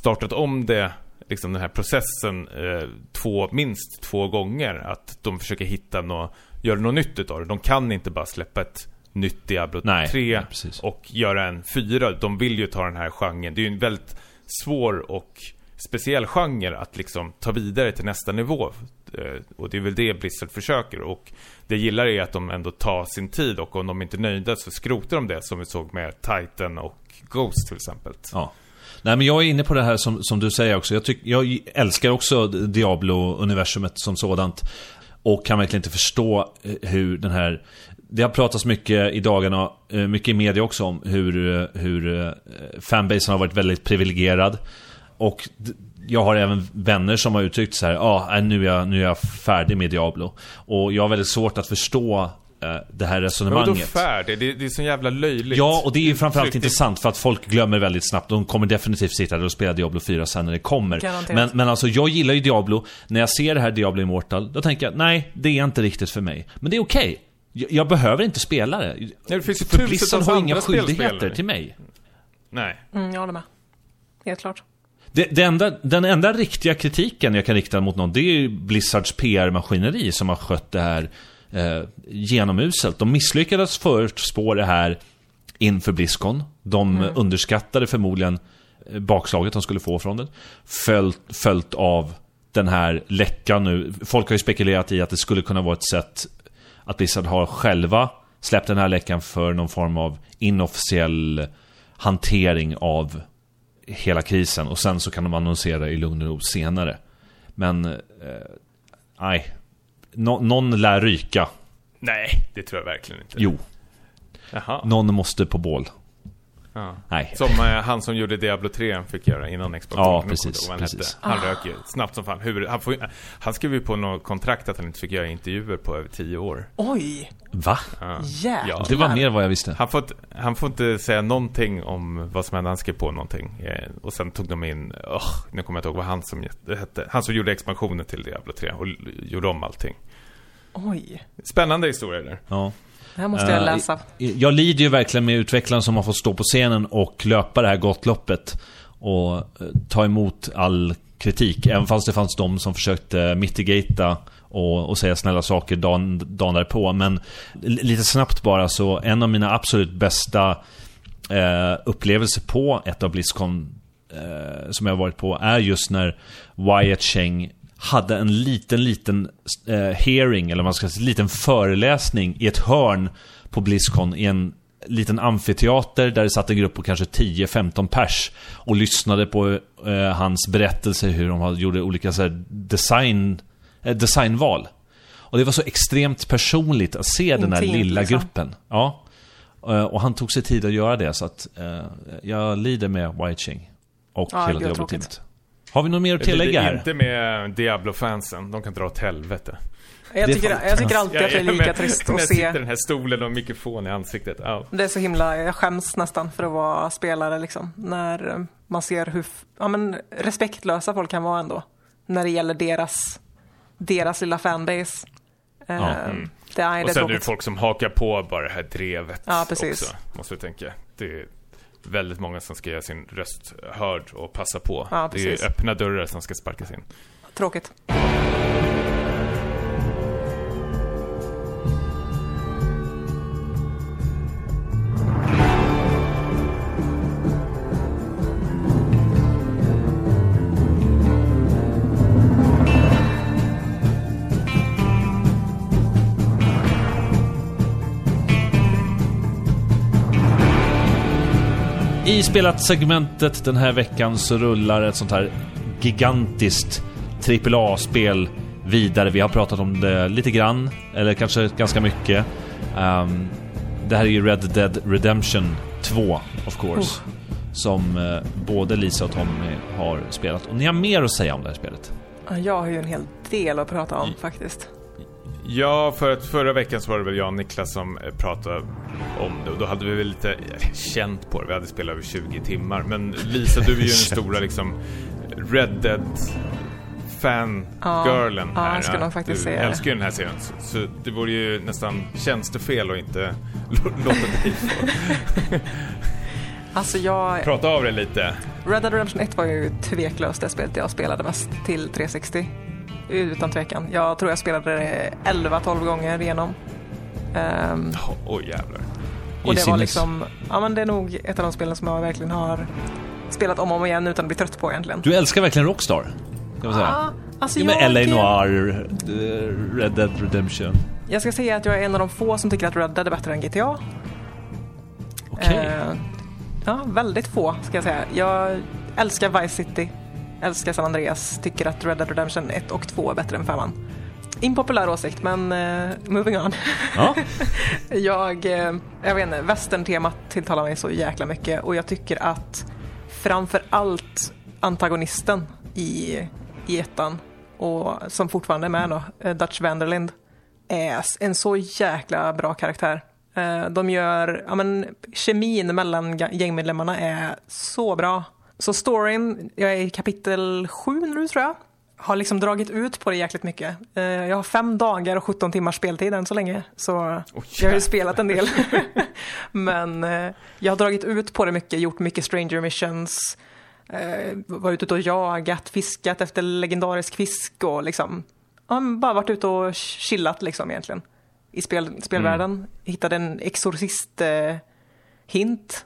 [SPEAKER 2] startat om det liksom den här processen eh, två, minst två gånger. Att de försöker hitta något, göra något nytt utav det. De kan inte bara släppa ett nytt Diablo Nej, 3 ja, och göra en 4. De vill ju ta den här genren. Det är ju en väldigt svår och speciell genre att liksom ta vidare till nästa nivå. Eh, och det är väl det Blizzard försöker. Och det jag gillar är att de ändå tar sin tid och om de inte är nöjda så skrotar de det som vi såg med Titan och Ghost till exempel.
[SPEAKER 1] Ja. Nej men jag är inne på det här som, som du säger också. Jag, tyck, jag älskar också Diablo-universumet som sådant. Och kan verkligen inte förstå eh, hur den här... Det har pratats mycket i dagarna, eh, mycket i media också om hur, hur fanbasen har varit väldigt privilegierad. Och jag har även vänner som har uttryckt så här, ja, ah, nu, är jag, nu är jag färdig med Diablo. Och jag har väldigt svårt att förstå eh, det här resonemanget. Vadå
[SPEAKER 2] färdig? Det, det är så jävla löjligt.
[SPEAKER 1] Ja, och det är ju framförallt Tryck. intressant för att folk glömmer väldigt snabbt. De kommer definitivt sitta där och spela Diablo 4 sen när det kommer. Men, men alltså, jag gillar ju Diablo. När jag ser det här Diablo Immortal, då tänker jag, nej, det är inte riktigt för mig. Men det är okej. Okay. Jag, jag, behöver inte spela det. Nej,
[SPEAKER 2] det finns ju
[SPEAKER 1] för Blizzard har inga skyldigheter till mig.
[SPEAKER 2] Nej.
[SPEAKER 3] Mm, jag håller med. Helt klart.
[SPEAKER 1] Det, det enda, den enda riktiga kritiken jag kan rikta mot någon, det är ju Blizzards PR-maskineri som har skött det här eh, genomuselt. De misslyckades förutspå det här inför Blizzcon. De
[SPEAKER 3] Mm.
[SPEAKER 1] underskattade förmodligen eh, bakslaget de skulle få från det. Följt, följt av den här läckan nu. Folk har ju spekulerat i att det skulle kunna vara ett sätt att Blizzard har själva släppt den här läckan för någon form av inofficiell hantering av hela krisen och sen så kan de annonsera i lugn och ro senare. Men, eh, nej. Nå- någon lär ryka.
[SPEAKER 2] Nej, det tror jag verkligen inte.
[SPEAKER 1] Jo,
[SPEAKER 2] Jaha.
[SPEAKER 1] någon måste på bål.
[SPEAKER 2] Ja.
[SPEAKER 1] Nej.
[SPEAKER 2] Som eh, han som gjorde Diablo 3 fick göra innan Xbox
[SPEAKER 1] Ja, precis,
[SPEAKER 2] ihåg
[SPEAKER 1] precis.
[SPEAKER 2] Han, han rök ju snabbt som fan. Huvud, han, får, han skrev ju på något kontrakt att han inte fick göra intervjuer på över 10 år.
[SPEAKER 3] Oj,
[SPEAKER 1] Va?
[SPEAKER 2] Ja.
[SPEAKER 3] jävlar.
[SPEAKER 1] Det var mer vad jag visste.
[SPEAKER 2] Han får, inte- han får inte säga någonting om vad som hände. Han skrev på någonting. Eh, och sen tog de in, oh, nu kommer jag inte ihåg vad han som hette. Han som gjorde expansionen till Diablo 3 och gjorde om allting.
[SPEAKER 3] Oj,
[SPEAKER 2] Spännande historia där.
[SPEAKER 1] Ja.
[SPEAKER 3] Det här måste jag
[SPEAKER 1] Eh,
[SPEAKER 3] läsa.
[SPEAKER 1] Jag lider ju verkligen med utvecklaren som har fått stå på scenen och löpa det här gottloppet. Och eh, ta emot all kritik. Även fast det fanns de som försökte mitigata och, och säga snälla saker dagen, dagen därpå. Men lite snabbt bara så, en av mina absolut bästa eh, upplevelser på ett av Blizzcon eh, som jag har varit på är just när Wyatt Cheng hade en liten, liten eh, hearing, eller man ska säga, liten föreläsning i ett hörn på Blizzcon i en liten amfiteater där det satt en grupp på kanske 10-15 pers och lyssnade på eh, hans berättelser hur de gjorde olika så här, design, eh, designval. Och det var så extremt personligt att se den här
[SPEAKER 3] Intimt,
[SPEAKER 1] lilla
[SPEAKER 3] liksom.
[SPEAKER 1] gruppen. Ja. Eh, Och han tog sig tid att göra det, så att eh, jag lider med White Ching. Och
[SPEAKER 3] Ja,
[SPEAKER 1] hela
[SPEAKER 3] gud,
[SPEAKER 1] Diablo-teamet. Har vi något mer att
[SPEAKER 2] Det
[SPEAKER 1] tillägga
[SPEAKER 2] är
[SPEAKER 1] här?
[SPEAKER 2] Inte med Diablo-fansen. De kan dra åt helvete.
[SPEAKER 3] Jag
[SPEAKER 1] det är
[SPEAKER 3] tycker, jag tycker alltid att det är lika trist
[SPEAKER 2] När
[SPEAKER 3] att
[SPEAKER 2] jag sitter i
[SPEAKER 3] se.
[SPEAKER 2] den här stolen och mikrofon i ansiktet. Ja.
[SPEAKER 3] Det är så himla, jag skäms nästan för att vara spelare liksom. När man ser hur ja, men, respektlösa folk kan vara ändå. När det gäller deras, deras lilla fanbase. Eh,
[SPEAKER 1] Ja,
[SPEAKER 3] Det är, det
[SPEAKER 2] Och
[SPEAKER 3] är
[SPEAKER 2] sen är det folk som hakar på bara det här drevet
[SPEAKER 3] Ja, precis.
[SPEAKER 2] också. Måste du tänka. Det väldigt många som ska göra sin röst hörd och passa på.
[SPEAKER 3] Ja,
[SPEAKER 2] det är öppna dörrar som ska sparkas in.
[SPEAKER 3] Tråkigt.
[SPEAKER 1] I spelat-segmentet den här veckan så rullar ett sånt här gigantiskt AAA-spel vidare. Vi har pratat om det lite grann, eller kanske ganska mycket. Ehm, det här är ju Red Dead Redemption 2, of course. Som eh, både Lisa och Tommy har spelat. Och ni har mer att säga om det här spelet.
[SPEAKER 3] Ja, Jag har ju en hel del att prata om faktiskt.
[SPEAKER 2] Ja, för att förra veckan så var det väl jag och Niklas som eh, pratade om det och då hade vi väl lite eh, känt på det. Vi hade spelat över 20 timmar. Men Lisa, du är ju <laughs> den stora liksom Red Dead fangirlen
[SPEAKER 3] Ja,
[SPEAKER 2] här.
[SPEAKER 3] ska nog faktiskt
[SPEAKER 2] du
[SPEAKER 3] säga
[SPEAKER 2] älskar ju den här serien. Så, så det vore ju nästan tjänstefel att inte <laughs> lå- låta dig få <laughs>
[SPEAKER 3] Alltså jag,
[SPEAKER 2] prata av dig lite.
[SPEAKER 3] Red Dead Redemption 1 var ju tveklöst det spelet jag spelade mest till 360. Utan tvekan. Jag tror jag spelade det 11-12 gånger igenom. Ehm,
[SPEAKER 2] Åh oh, jävlar.
[SPEAKER 3] och det var liksom, ja men det är nog ett av de spelen som jag verkligen har spelat om och om igen utan att bli trött på egentligen.
[SPEAKER 1] Du älskar verkligen Rockstar, kan man säga.
[SPEAKER 3] Ja, alltså
[SPEAKER 1] Ja, med
[SPEAKER 3] jag,
[SPEAKER 1] LA Noir, eh, Red Dead Redemption.
[SPEAKER 3] jag ska säga att jag är en av de få som tycker att Red Dead är bättre än GTA.
[SPEAKER 1] Okej.
[SPEAKER 3] Eh, ja, väldigt få ska jag säga. Jag älskar Vice City, älskar San Andreas, tycker att Red Dead Redemption 1 och 2 är bättre än 5 Impopulär åsikt, men eh, moving on.
[SPEAKER 1] Ja. <laughs>
[SPEAKER 3] jag, eh, jag vet inte, western-temat tilltalar mig så jäkla mycket och jag tycker att framför allt antagonisten i, i ettan och som fortfarande är med då, eh, Dutch Vanderlind, är en så jäkla bra karaktär. Eh, De gör, ja men kemin mellan gängmedlemmarna är så bra. Så storyn, jag är i kapitel 7 nu tror jag, har liksom dragit ut på det jäkligt mycket. Eh, Jag har fem dagar och 17 timmars speltid än så länge, så jag har ju spelat en del. <laughs> Men eh, jag har dragit ut på det mycket, gjort mycket stranger missions, eh, varit ute och jagat, fiskat efter legendarisk fisk och liksom ja, bara varit ute och chillat liksom egentligen i spel, spelvärlden. Hittade en exorcist-hint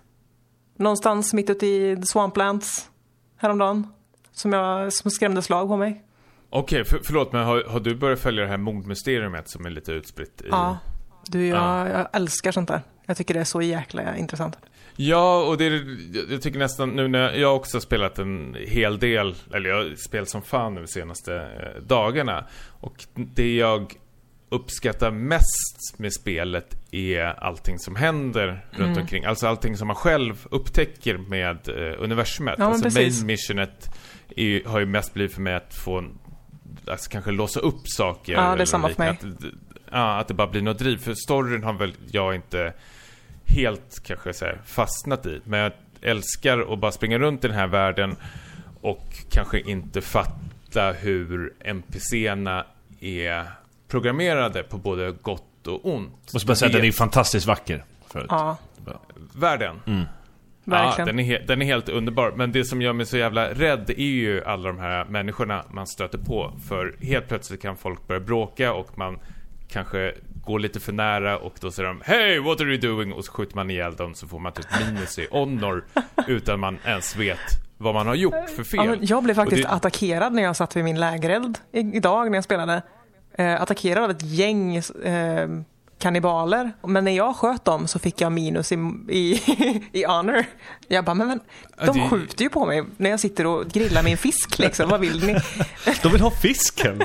[SPEAKER 3] någonstans mitt ute i The Swamplands häromdagen som, jag, som skrämde slag på mig.
[SPEAKER 2] Okej, för, förlåt men har, har du börjat följa det här mordmysteriet som är lite utspritt i...
[SPEAKER 3] Ja, du, jag,
[SPEAKER 2] Ja.
[SPEAKER 3] jag älskar sånt där. Jag tycker det är så jäkla intressant.
[SPEAKER 2] Ja, och det är, jag- jag tycker nästan nu när jag också har spelat en hel del, eller jag har spelat som fan nu de senaste eh, dagarna. Och det jag uppskattar mest med spelet är allting som händer runt omkring. Alltså allting som man själv upptäcker med eh, universumet.
[SPEAKER 3] Ja,
[SPEAKER 2] alltså
[SPEAKER 3] precis.
[SPEAKER 2] main missionet är, har ju mest blivit för mig att få, alltså kanske låsa upp saker.
[SPEAKER 3] Ja, det är samma för mig.
[SPEAKER 2] Att, ja, att det bara blir något driv. För storyn har väl jag inte helt kanske så här, fastnat i. Men jag älskar att bara springa runt i den här världen och kanske inte fatta hur NPCerna är programmerade på både gott och ont.
[SPEAKER 1] Måste bara säga att den är fantastiskt vacker. Förut.
[SPEAKER 3] Ja,
[SPEAKER 2] Världen?
[SPEAKER 3] verkligen.
[SPEAKER 2] Ja, den är, den är helt underbar. Men det som gör mig så jävla rädd är ju alla de här människorna man stöter på. För helt plötsligt kan folk börja bråka och man kanske går lite för nära och då säger de Hey, what are you doing? Och så skjuter man ihjäl dem så får man typ minus i honor <laughs> utan man ens vet vad man har gjort för fel.
[SPEAKER 3] Ja, men jag blev faktiskt
[SPEAKER 2] det-
[SPEAKER 3] attackerad när jag satt vid min lägereld idag när jag spelade. Eh, attackerad av ett gäng eh, kannibaler. Men när jag sköt dem så fick jag minus i, <laughs> i, i honor. Jag bara, men, men de
[SPEAKER 2] det-
[SPEAKER 3] skjuter ju på mig när jag sitter och grillar min fisk liksom. Vad vill ni? <laughs>
[SPEAKER 1] De vill ha fisken.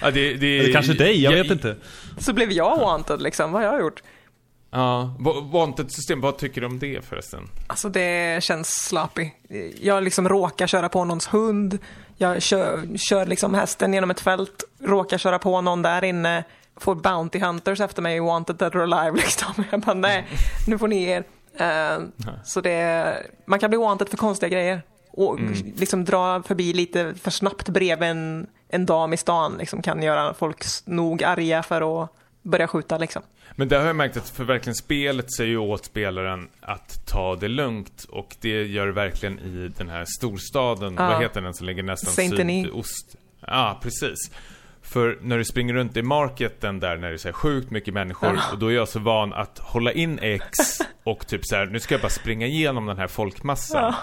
[SPEAKER 2] Ja, det, det,
[SPEAKER 1] Eller kanske dig, jag vet inte.
[SPEAKER 3] Så blev jag wanted liksom. Vad har jag gjort?
[SPEAKER 2] Ja, Wanted system, vad tycker du om det förresten?
[SPEAKER 3] Alltså det känns sloppy. Jag liksom råkar köra på någons hund. Jag kör, kör liksom hästen genom ett fält. Råkar köra på någon där inne. Får Bounty Hunters efter mig, wanted dead or alive <laughs> liksom. Jag bara nej, nu får ni er. Eh, så det, man kan bli wanted för konstiga grejer. Och liksom dra förbi lite för snabbt bredvid en, en dam i stan liksom, kan göra folk nog arga för att börja skjuta liksom.
[SPEAKER 2] Men där har jag märkt att för verkligen spelet säger ju åt spelaren att ta det lugnt och det gör det verkligen i den här storstaden,
[SPEAKER 3] Ja.
[SPEAKER 2] vad heter den som ligger nästan sydost? Ja, precis. För när du springer runt i marketen där när det är så sjukt mycket människor och då är jag så van att hålla in X och typ så här, nu ska jag bara springa igenom den här folkmassan.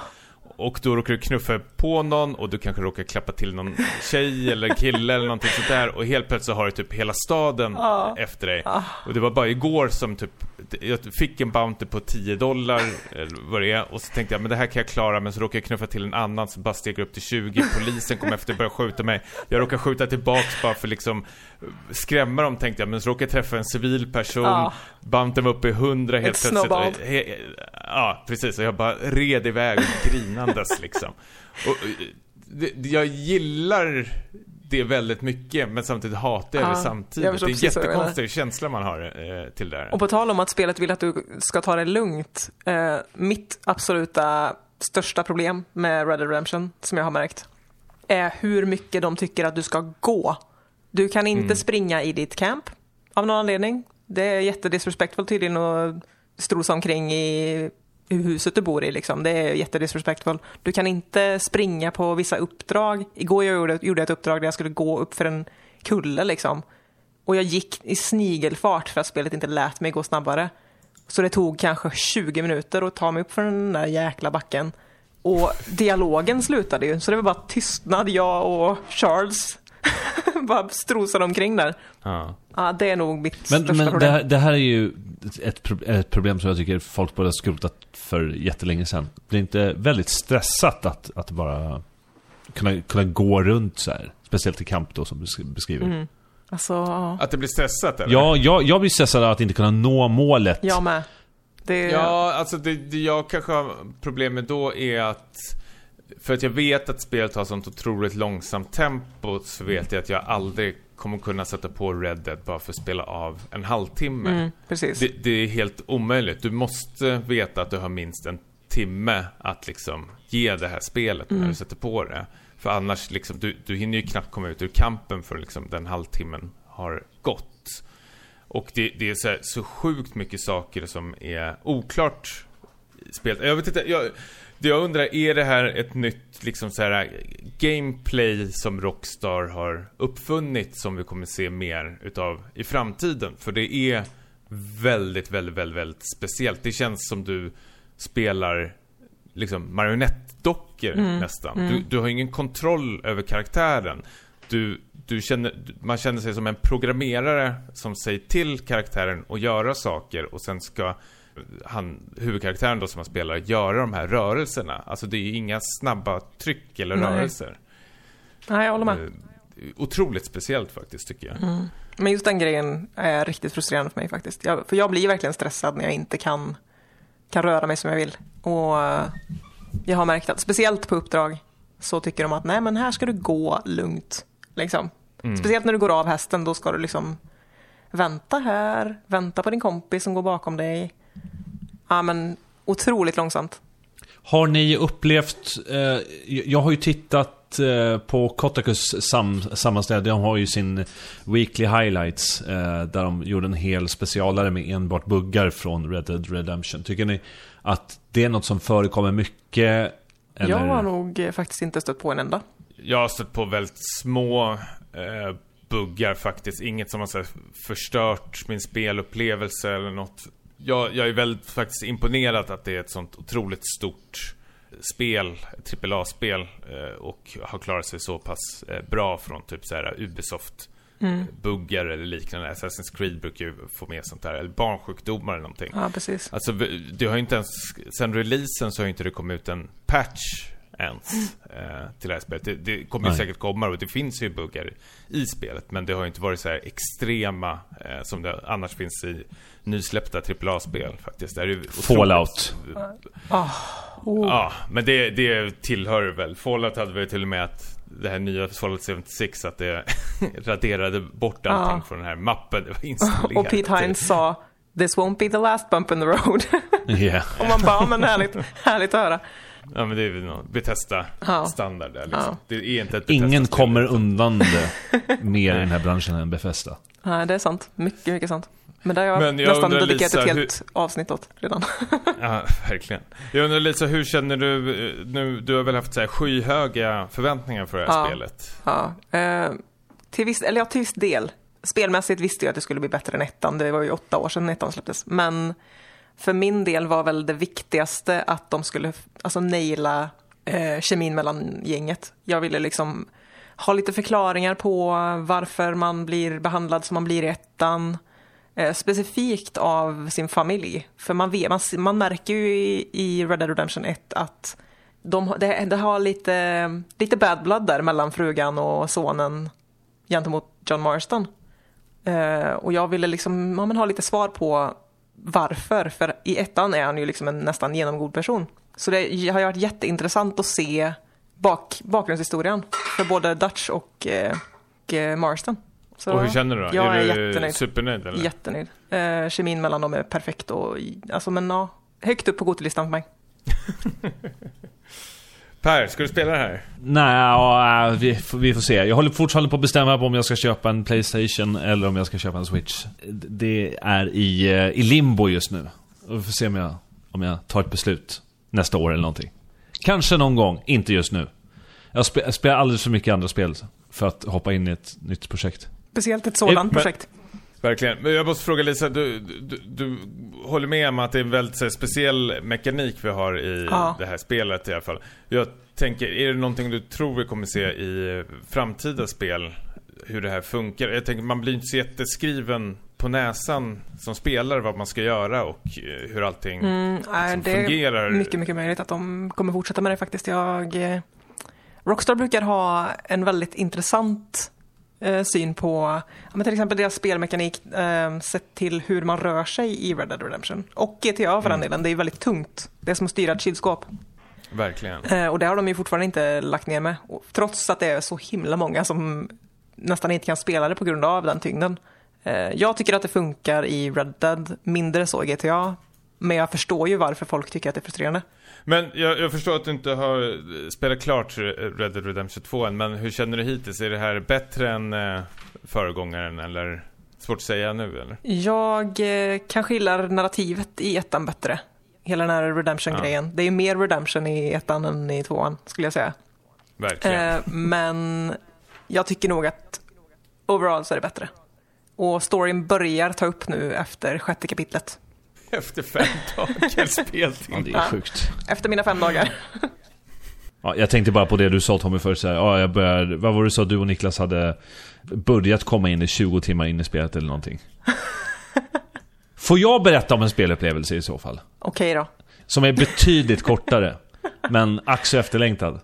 [SPEAKER 2] Och då råkar du knuffa på någon och du kanske råkar klappa till någon tjej eller kille eller någonting sånt där. Och helt plötsligt har du typ hela staden efter dig. Och det var bara igår som typ, jag fick en bounty på 10 dollar eller vad det är. Och så tänkte jag men det här kan jag klara. Men så råkar jag knuffa till en annan som bara stegar upp till 20, polisen kom efter och började skjuta mig. Jag råkar skjuta tillbaks bara för liksom skrämma dem tänkte jag men så råkade jag träffa en civil person,
[SPEAKER 3] Ja.
[SPEAKER 2] bounten var uppe i 100 helt
[SPEAKER 3] Ett
[SPEAKER 2] plötsligt.
[SPEAKER 3] snowball.
[SPEAKER 2] He- Ja, precis. Och jag bara red iväg grinandes <laughs> liksom. Och, eh, det, jag gillar det väldigt mycket, men samtidigt hatar jag
[SPEAKER 3] Ja,
[SPEAKER 2] det
[SPEAKER 3] jag
[SPEAKER 2] samtidigt.
[SPEAKER 3] förstår
[SPEAKER 2] Det är en jättekonstig känsla man har eh, till det här.
[SPEAKER 3] Och på tal om att spelet vill att du ska ta det lugnt. Eh, mitt absoluta största problem med Red Dead Redemption, som jag har märkt, är hur mycket de tycker att du ska gå. Du kan inte springa i ditt camp av någon anledning. Det är jättedisrespectful tydligen att strosa omkring i huset du bor i. Liksom. Det är jättedisrespectful. Du kan inte springa på vissa uppdrag. Igår jag gjorde, gjorde jag ett uppdrag där jag skulle gå upp för en kulle. Liksom. Och jag gick i snigelfart för att spelet inte lät mig gå snabbare. Så det tog kanske 20 minuter att ta mig upp för den där jäkla backen. Och dialogen slutade ju, så det var bara tystnad, jag och Charles. <laughs> bara strosade omkring där.
[SPEAKER 2] Ja.
[SPEAKER 3] Ja, det är nog mitt
[SPEAKER 1] Men,
[SPEAKER 3] största
[SPEAKER 1] men det,
[SPEAKER 3] problem.
[SPEAKER 1] här, det här är ju ett, ett problem som jag tycker folk borde ha skrotat för jättelänge sedan. Det är inte väldigt stressat att, att bara kunna, kunna gå runt så här. Speciellt i kamp då som du sk- beskriver.
[SPEAKER 3] Mm. Alltså, ja.
[SPEAKER 2] Att det blir stressat eller?
[SPEAKER 1] Ja, jag, jag blir stressad av att inte kunna nå målet.
[SPEAKER 3] jag med. Det,
[SPEAKER 2] Ja, alltså det, det jag kanske har problem med då är att för att jag vet att spelet har sånt otroligt långsamt tempo så vet jag att jag aldrig kommer kunna sätta på Red Dead bara för att spela av en halvtimme.
[SPEAKER 3] mm, precis.
[SPEAKER 2] Det, det är helt omöjligt. Du måste veta att du har minst en timme att liksom ge det här spelet när du sätter på det. För annars liksom, du, du hinner ju knappt komma ut ur kampen för liksom den halvtimmen har gått. Och det, det är så, här, så sjukt mycket saker som är oklart spelet. Jag vet inte, jag, jag undrar, är det här ett nytt liksom så här gameplay som Rockstar har uppfunnit som vi kommer se mer utav i framtiden? För det är väldigt, väldigt, väldigt, väldigt speciellt. Det känns som du spelar liksom marionettdockor
[SPEAKER 3] Mm,
[SPEAKER 2] nästan. Du, du har ingen kontroll över karaktären. Du, du känner, man känner sig som en programmerare som säger till karaktären att göra saker och sen ska han, huvudkaraktären då som man spelar, göra de här rörelserna. Alltså det är inga snabba tryck eller
[SPEAKER 3] Nej.
[SPEAKER 2] rörelser.
[SPEAKER 3] Nej, jag håller med.
[SPEAKER 2] Eh, Otroligt speciellt faktiskt tycker jag.
[SPEAKER 3] Mm. Men just den grejen är riktigt frustrerande för mig faktiskt. Jag, för jag blir verkligen stressad när jag inte kan, kan röra mig som jag vill. Och eh, jag har märkt att speciellt på uppdrag så tycker de att nej men här ska du gå lugnt. Liksom.
[SPEAKER 2] Mm.
[SPEAKER 3] Speciellt när du går av hästen då ska du liksom vänta här, vänta på din kompis som går bakom dig. Ja men otroligt långsamt.
[SPEAKER 1] Har ni upplevt, eh, jag har ju tittat eh, på Kotakus sam, sammanställning, de har ju sin Weekly Highlights eh, där de gjorde en hel specialare med enbart buggar från Red Dead Redemption. Tycker ni att det är något som förekommer mycket? Eller?
[SPEAKER 3] Jag har nog eh, faktiskt inte stött på en enda.
[SPEAKER 2] Jag har stött på väldigt små eh, buggar faktiskt. Inget som har så här, förstört min spelupplevelse eller något. Jag, jag är väldigt faktiskt imponerad att det är ett sånt otroligt stort spel, AAA-spel eh, och har klarat sig så pass eh, bra från typ så här Ubisoft buggar eller liknande. Assassin's Creed brukar ju få med sånt där, eller barnsjukdomar eller någonting.
[SPEAKER 3] Ja, precis.
[SPEAKER 2] Alltså, det har ju inte ens, sen releasen så har ju inte det kommit ut en patch ens eh, till det här spelet. Det, det kommer ju säkert komma och det finns ju buggar i spelet. Men det har ju inte varit så här extrema eh, som det annars finns i nysläppta AAA-spel faktiskt. Det är ju
[SPEAKER 1] Fallout.
[SPEAKER 3] Oh.
[SPEAKER 2] Ja, men det, det tillhör väl. Fallout hade väl till och med att det här nya Fallout 76 att det <laughs> raderade bort allting
[SPEAKER 3] Ja.
[SPEAKER 2] från den här mappen. Det var <laughs> installerat.
[SPEAKER 3] Och Pete Hines sa This won't be the last bump in the road. <laughs>
[SPEAKER 1] Yeah.
[SPEAKER 3] Och man bara, "Ja, men härligt, härligt att höra.
[SPEAKER 2] Ja men det är väl någon Bethesda
[SPEAKER 3] Ja.
[SPEAKER 2] standard där liksom.
[SPEAKER 3] Ja.
[SPEAKER 2] Det är inte ett
[SPEAKER 1] Ingen
[SPEAKER 2] Bethesda-spel,
[SPEAKER 1] kommer undan det mer i den här branschen än Befesta. <laughs>
[SPEAKER 3] Nej, det är sant. Mycket, mycket sant. Men det har jag,
[SPEAKER 2] Men jag
[SPEAKER 3] nästan
[SPEAKER 2] undrar,
[SPEAKER 3] dedikerat
[SPEAKER 2] Lisa,
[SPEAKER 3] ett helt avsnitt åt redan. <laughs>
[SPEAKER 2] Ja, verkligen. Jag undrar Lisa, hur känner du eh, nu? Du har väl haft så här skyhöga förväntningar för det här
[SPEAKER 3] Ja.
[SPEAKER 2] spelet?
[SPEAKER 3] Ja, eh, till viss, eller ja, till viss del. Spelmässigt visste jag att det skulle bli bättre än ettan. Det var ju åtta år sedan ettan släpptes. Men för min del var väl det viktigaste att de skulle alltså, naila eh, kemin mellan gänget. Jag ville liksom ha lite förklaringar på varför man blir behandlad som man blir i ettan. Eh, specifikt av sin familj. För man, vet, man, man märker ju i, i Red Dead Redemption 1 att de, det, det har lite, lite bad blood där mellan frugan och sonen gentemot John Marston. Eh, och jag ville liksom ja, men ha lite svar på varför. För i ettan är han ju liksom en nästan genomgod person. Så det har varit jätteintressant att se bak, bakgrundshistorien för både Dutch och, eh, och eh, Marston. Så
[SPEAKER 2] Och hur känner du då?
[SPEAKER 3] Jag är,
[SPEAKER 2] är du
[SPEAKER 3] jättenöjd.
[SPEAKER 2] supernöjd eller?
[SPEAKER 3] Jättenöjd. Eh, kemin mellan dem är perfekt och alltså men ja, högt upp på gotelistan för mig. <laughs>
[SPEAKER 2] Per, ska du spela det här?
[SPEAKER 1] Nej, ja, vi, får- vi får se. Jag håller fortfarande på att bestämma på om jag ska köpa en Playstation eller om jag ska köpa en Switch. Det är i, eh, i limbo just nu. Vi får se om jag, om jag tar ett beslut nästa år eller någonting. Kanske någon gång, inte just nu. Jag, spe, jag spelar alldeles för mycket andra spel för att hoppa in i ett nytt projekt.
[SPEAKER 3] Speciellt ett sådant
[SPEAKER 2] Men-
[SPEAKER 3] projekt.
[SPEAKER 2] Verkligen. Men jag måste fråga Lisa, du, du, du håller med om att det är en väldigt här, speciell mekanik vi har i
[SPEAKER 3] Ja.
[SPEAKER 2] det här spelet i alla fall. Jag tänker, är det någonting du tror vi kommer se i framtida spel? Hur det här funkar? Jag tänker, man blir inte så jätteskriven på näsan som spelare vad man ska göra och eh, hur allting
[SPEAKER 3] Mm, nej,
[SPEAKER 2] liksom
[SPEAKER 3] det
[SPEAKER 2] fungerar.
[SPEAKER 3] är mycket, mycket möjligt att de kommer fortsätta med det faktiskt. Jag, eh, Rockstar brukar ha en väldigt intressant eh, syn på ja, men till exempel deras spelmekanik eh, sett till hur man rör sig i Red Dead Redemption. Och GTA för den delen, det är väldigt tungt. Det är som att styra ett kylskåp.
[SPEAKER 2] Verkligen.
[SPEAKER 3] Eh, och det har de ju fortfarande inte lagt ner med. Och Trots att det är så himla många som nästan inte kan spela det på grund av den tyngden. Eh, jag tycker att det funkar i Red Dead, mindre så i GTA. Men jag förstår ju varför folk tycker att det är frustrerande.
[SPEAKER 2] Men jag, jag förstår att du inte har eh, spelat klart Red Dead Redemption 2 än, men hur känner du hittills? Är det här bättre än eh, föregångaren eller? Svårt att säga nu eller?
[SPEAKER 3] Jag eh, kanske gillar narrativet i ettan bättre. hela den här redemption-grejen. Det är mer redemption i ettan än i tvåan, skulle jag säga.
[SPEAKER 2] Verkligen.
[SPEAKER 3] Eh, men jag tycker nog att overall så är det bättre. Och storyn börjar ta upp nu efter sjätte kapitlet. <laughs>
[SPEAKER 2] Efter fem dagars
[SPEAKER 1] Ja,
[SPEAKER 2] speltimme.
[SPEAKER 1] det är sjukt.
[SPEAKER 3] Efter mina fem dagar. <laughs>
[SPEAKER 1] Ja, jag tänkte bara på det du sa Tommy förut, så här, ja, jag började, vad var det du sa, du och Niklas hade börjat komma in i 20 timmar in i spelet eller någonting? <laughs> Får jag berätta om en spelupplevelse i så fall?
[SPEAKER 3] Okej då.
[SPEAKER 1] Som är betydligt kortare, men ack så efterlängtad.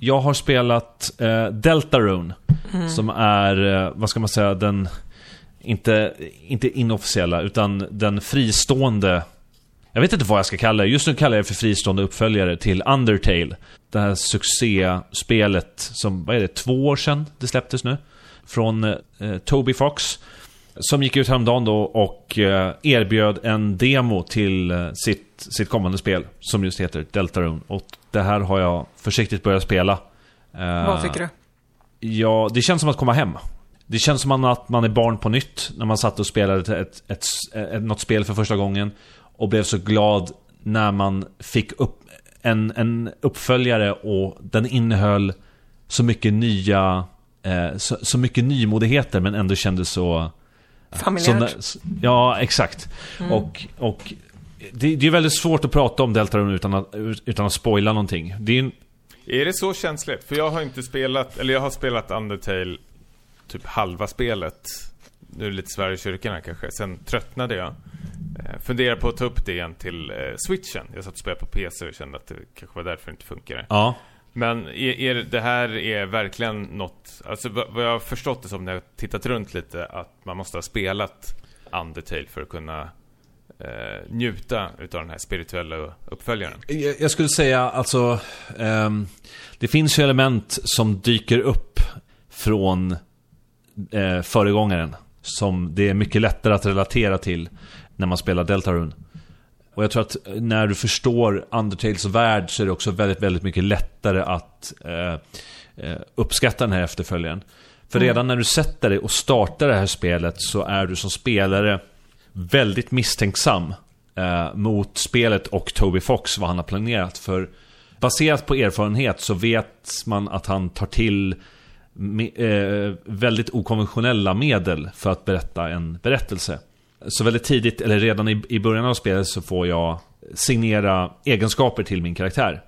[SPEAKER 1] Jag har spelat eh, Deltarune, som är, eh, vad ska man säga, den, inte, inte inofficiella, utan den fristående jag vet inte vad jag ska kalla det. Just nu kallar jag det för fristående uppföljare till Undertale. Det här succéspelet som, vad är det, två år sedan det släpptes nu? Från eh, Toby Fox. Som gick ut häromdagen då och eh, erbjöd en demo till eh, sitt, sitt kommande spel. Som just heter Deltarune. Och det här har jag försiktigt börjat spela. Eh,
[SPEAKER 3] Vad tycker du?
[SPEAKER 1] Ja, det känns som att komma hem. Det känns som att man är barn på nytt när man satt och spelade ett, ett, ett, ett, något spel för första gången. Och blev så glad när man fick upp en, en uppföljare och den innehöll så mycket nya... Eh, så, så mycket nymodigheter men ändå kändes så...
[SPEAKER 3] Familjärt.
[SPEAKER 1] så ja, exakt. Och, och det, det är väldigt svårt att prata om Deltarune utan att, utan att spoila någonting. Det är en,
[SPEAKER 2] Är det så känsligt? För jag har inte spelat, eller jag har spelat Undertale typ halva spelet. Nu är det lite Sverige i kyrkan här kanske. Sen tröttnade jag. Eh, funderar på att ta upp det igen till eh, switchen. Jag satt och spelade på PC och kände att det kanske var därför det inte funkade.
[SPEAKER 1] ja.
[SPEAKER 2] Men är, är, det här är verkligen något, alltså vad jag har förstått det som när jag tittat runt lite, att man måste ha spelat Undertale för att kunna eh, njuta utav den här spirituella uppföljaren.
[SPEAKER 1] Jag jag skulle säga alltså, ehm, det finns ju element som dyker upp från eh, föregångaren. Som det är mycket lättare att relatera till när man spelar Deltarune. Och jag tror att när du förstår Undertales värld så är det också väldigt, väldigt mycket lättare att eh, eh, uppskatta den här efterföljaren. För redan när du sätter dig och startar det här spelet så är du som spelare väldigt misstänksam eh, mot spelet och Toby Fox, vad han har planerat. För baserat på erfarenhet så vet man att han tar till me- eh, väldigt okonventionella medel för att berätta en berättelse. Så väldigt tidigt, eller redan i, i början av spelet så får jag signera egenskaper till min karaktär.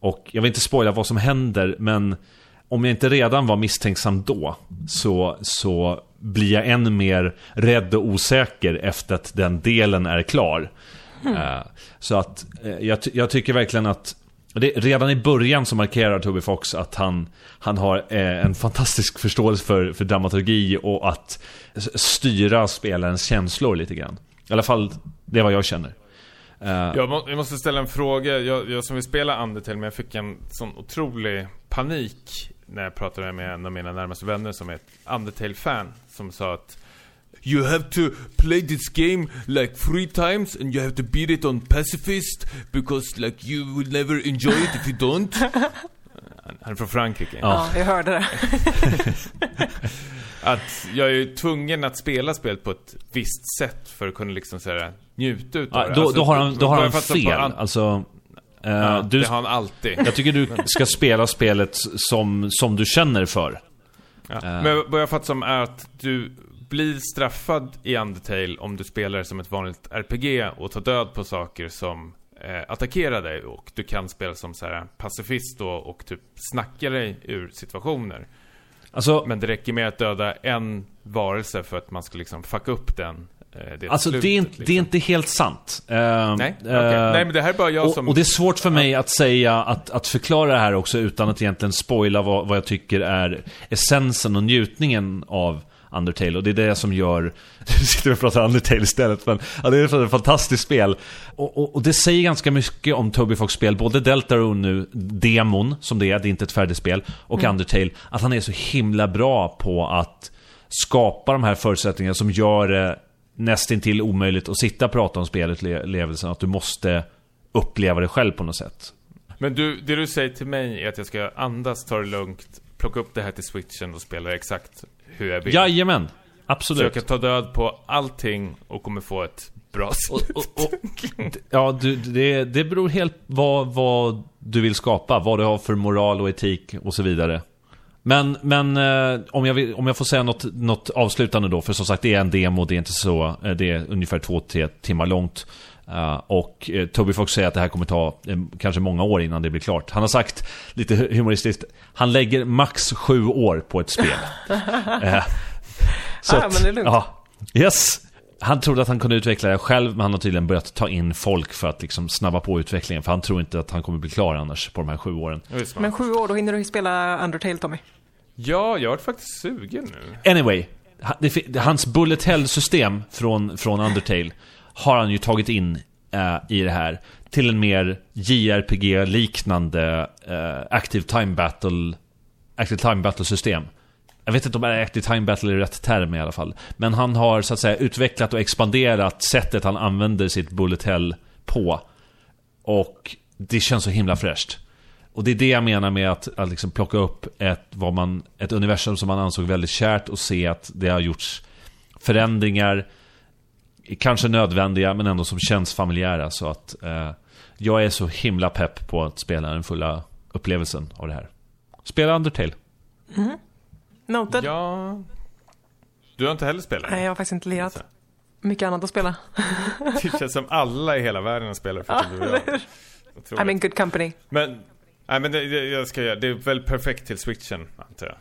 [SPEAKER 1] Och jag vill inte spoila vad som händer, men om jag inte redan var misstänksam då, så, så blir jag än mer rädd och osäker efter att den delen är klar. Eh, så att eh, jag, jag tycker verkligen att det, redan i början så markerar Toby Fox att han, han har eh, en fantastisk förståelse för, för dramaturgi och att styra spelarens känslor lite grann. I alla fall, det är vad jag känner. Uh,
[SPEAKER 2] Jag, må, jag måste ställa en fråga. Jag, jag som vill spela Undertale, men jag fick en sån otrolig panik när jag pratade med en av mina närmaste vänner som är ett Undertale-fan. Som sa att You have to play this game like three times and you have to beat it on pacifist because like you will never enjoy it if you don't. <laughs> Han är från Frankrike.
[SPEAKER 1] Ja.
[SPEAKER 3] Ja, jag hörde det. <laughs>
[SPEAKER 2] Att jag är ju tvungen att spela spelet på ett visst sätt för att kunna liksom såhär njuta utav
[SPEAKER 1] ja,
[SPEAKER 2] det.
[SPEAKER 1] då,
[SPEAKER 2] Alltså,
[SPEAKER 1] då har han, då har han fel.
[SPEAKER 2] an-
[SPEAKER 1] Alltså, eh,
[SPEAKER 2] Ja,
[SPEAKER 1] du,
[SPEAKER 2] det har han alltid.
[SPEAKER 1] jag tycker du <laughs> ska spela spelet som, som du känner för.
[SPEAKER 2] Ja.
[SPEAKER 1] Eh.
[SPEAKER 2] Men vad jag fattar som är att du blir straffad i Undertale om du spelar som ett vanligt RPG och tar död på saker som eh, attackerar dig och du kan spela som så här pacifist då och typ snacka dig ur situationer.
[SPEAKER 1] Alltså,
[SPEAKER 2] Men det räcker med att döda en varelse för att man ska liksom fucka upp den. Eh, det
[SPEAKER 1] alltså det, är
[SPEAKER 2] slutet,
[SPEAKER 1] inte, det är
[SPEAKER 2] liksom.
[SPEAKER 1] inte helt sant. Eh,
[SPEAKER 2] Nej, okej.
[SPEAKER 1] eh,
[SPEAKER 2] Nej men det här är bara jag
[SPEAKER 1] och,
[SPEAKER 2] som...
[SPEAKER 1] och det är svårt för mig att säga, att, att förklara det här också utan att egentligen spoila vad, vad jag tycker är essensen och njutningen av Undertale. Och det är det som gör... <laughs> Nu sitter vi och pratar Undertale istället, men ja, det är ett fantastiskt spel. Och, och, och det säger ganska mycket om Toby Fox spel, både Deltarune nu, demon som det är, det är inte ett färdigt spel, och Undertale, att han är så himla bra på att skapa de här förutsättningarna som gör det nästintill omöjligt att sitta och prata om spelupplevelsen, att du måste uppleva det själv på något sätt.
[SPEAKER 2] Men du, det du säger till mig är att jag ska andas, ta det lugnt, plocka upp det här till switchen och spela exakt hur jag vill.
[SPEAKER 1] Jajamän, absolut.
[SPEAKER 2] kan ta död på allting och kommer få ett bra sätt.
[SPEAKER 1] Och, och, och, <laughs> ja, du, det, det beror helt vad, vad du vill skapa, vad du har för moral och etik och så vidare. Men, men eh, om, jag vill, om jag får säga något, något avslutande då, för som sagt det är en demo, det är inte så, eh, det är ungefär två, tre timmar långt. Uh, och uh, Toby Fox säger att det här kommer ta uh, kanske många år innan det blir klart. Han har sagt, lite humoristiskt, han lägger max sju år på ett spel. <laughs>
[SPEAKER 3] så ah, att, men det är lugnt.
[SPEAKER 1] Ja, yes. Han trodde att han kunde utveckla det själv, men han har tydligen börjat ta in folk för att liksom snabba på utvecklingen. För han tror inte att han kommer bli klar annars på de här sju åren.
[SPEAKER 3] Men sju år, då hinner du spela Undertale, Tommy.
[SPEAKER 2] Ja, jag är faktiskt sugen nu.
[SPEAKER 1] Anyway, hans Bullet Hell-system från, från Undertale har han ju tagit in eh, i det här. Till en mer JRPG-liknande eh, Active Time Battle Active Time Battle-system. Jag vet inte om Active Time Battle är rätt term i alla fall. Men han har så att säga utvecklat och expanderat sättet han använder sitt Bullet Hell på. Och det känns så himla fräscht. Och det är det jag menar med att, att liksom plocka upp ett, vad man, ett universum som man ansåg väldigt kärt och se att det har gjorts förändringar, kanske nödvändiga men ändå som känns familjära. Så att eh, jag är så himla pepp på att spela den fulla upplevelsen av det här. Spela Undertale.
[SPEAKER 3] Mm. Noted.
[SPEAKER 2] Ja. Du har inte heller spelat?
[SPEAKER 3] Nej, jag har faktiskt inte lirat. Mycket annat att spela. <laughs>
[SPEAKER 2] det känns som alla i hela världen spelar för att du och jag.
[SPEAKER 3] I'm in good company.
[SPEAKER 2] Men, nej men det, jag ska göra, det är väl perfekt till switchen, antar jag.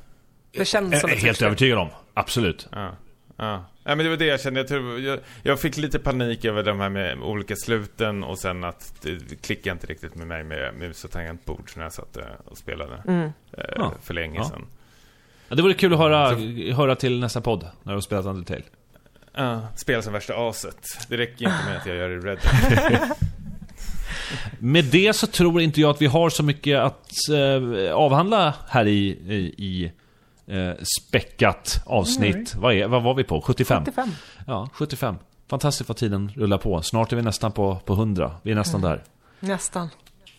[SPEAKER 3] Det känns som
[SPEAKER 1] ett Helt övertygad om, absolut.
[SPEAKER 2] Ja. Ja. ja, men det var det jag kände. Jag, tror, jag, jag, fick lite panik över de här med olika sluten och sen att det klickade inte riktigt med mig med mus och tangentbord när jag satt och spelade
[SPEAKER 3] mm.
[SPEAKER 2] eh, ja. för länge
[SPEAKER 1] ja.
[SPEAKER 2] sedan.
[SPEAKER 1] Ja, det vore kul att höra, Så... höra till nästa podd, när du har spelat Undertale.
[SPEAKER 2] Ja, spela som värsta aset. Det räcker inte med att jag gör det Red <laughs>
[SPEAKER 1] Med det så tror inte jag att vi har så mycket att eh, avhandla här i, i, i eh, späckat avsnitt. Vad, är, vad var vi på? 75?
[SPEAKER 3] 75.
[SPEAKER 1] Ja, 75. Fantastiskt vad tiden rullar på. Snart är vi nästan på, på 100. Vi är nästan mm. där.
[SPEAKER 3] Nästan.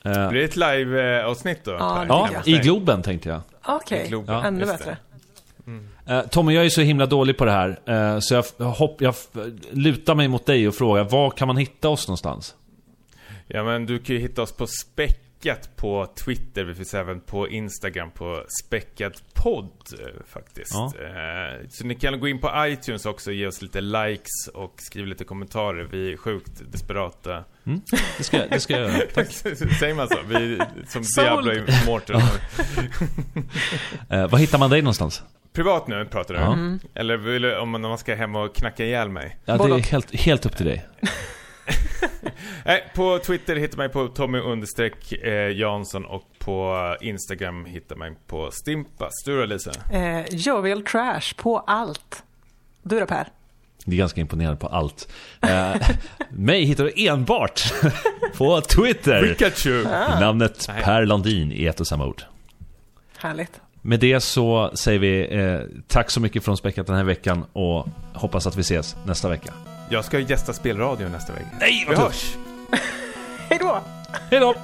[SPEAKER 2] Eh, Blir det ett live-avsnitt då?
[SPEAKER 3] Ja,
[SPEAKER 1] ja i Globen tänkte jag.
[SPEAKER 3] Okej, okay. ja. ännu bättre.
[SPEAKER 1] Mm. Uh, Tommy, jag är så himla dålig på det här. Uh, så jag, hopp, jag lutar mig mot dig och frågar, var kan man hitta oss någonstans?
[SPEAKER 2] Ja men du kan ju hitta oss på Späck späckat på Twitter. Vi finns även på Instagram på späckat podd faktiskt. Ja. Eh, så ni kan gå in på iTunes också och ge oss lite likes och skriva lite kommentarer. Vi är sjukt desperata.
[SPEAKER 1] Mm, det, ska, det ska jag göra. <laughs> Tack.
[SPEAKER 2] Säger man så? Vi som Diablo Immortal. <laughs>
[SPEAKER 1] eh, vad hittar man dig någonstans?
[SPEAKER 2] Privat nu pratar du? Mm. Eller om man ska hem och knacka ihjäl mig?
[SPEAKER 1] Ja, det är helt, helt upp till dig. <laughs>
[SPEAKER 2] Nej, på Twitter hittar man på Tommy understreck eh, Jansson och på Instagram hittar man på Stimpas. Du då Lisa?
[SPEAKER 3] Eh, Jovial Trash på allt. Du då Per?
[SPEAKER 1] Det är ganska imponerande på allt. Eh, <laughs> mig hittar du enbart <laughs> på Twitter.
[SPEAKER 2] Pikachu.
[SPEAKER 1] Ah. Namnet. Per Landin i ett och samma ord.
[SPEAKER 3] Härligt.
[SPEAKER 1] Med det så säger vi eh, tack så mycket från Späckat den här veckan och hoppas att vi ses nästa vecka.
[SPEAKER 2] Jag ska gästa spelradio nästa vecka.
[SPEAKER 1] Nej,
[SPEAKER 2] vad Vi hörs! <laughs>
[SPEAKER 3] Hej då!
[SPEAKER 1] Hej då!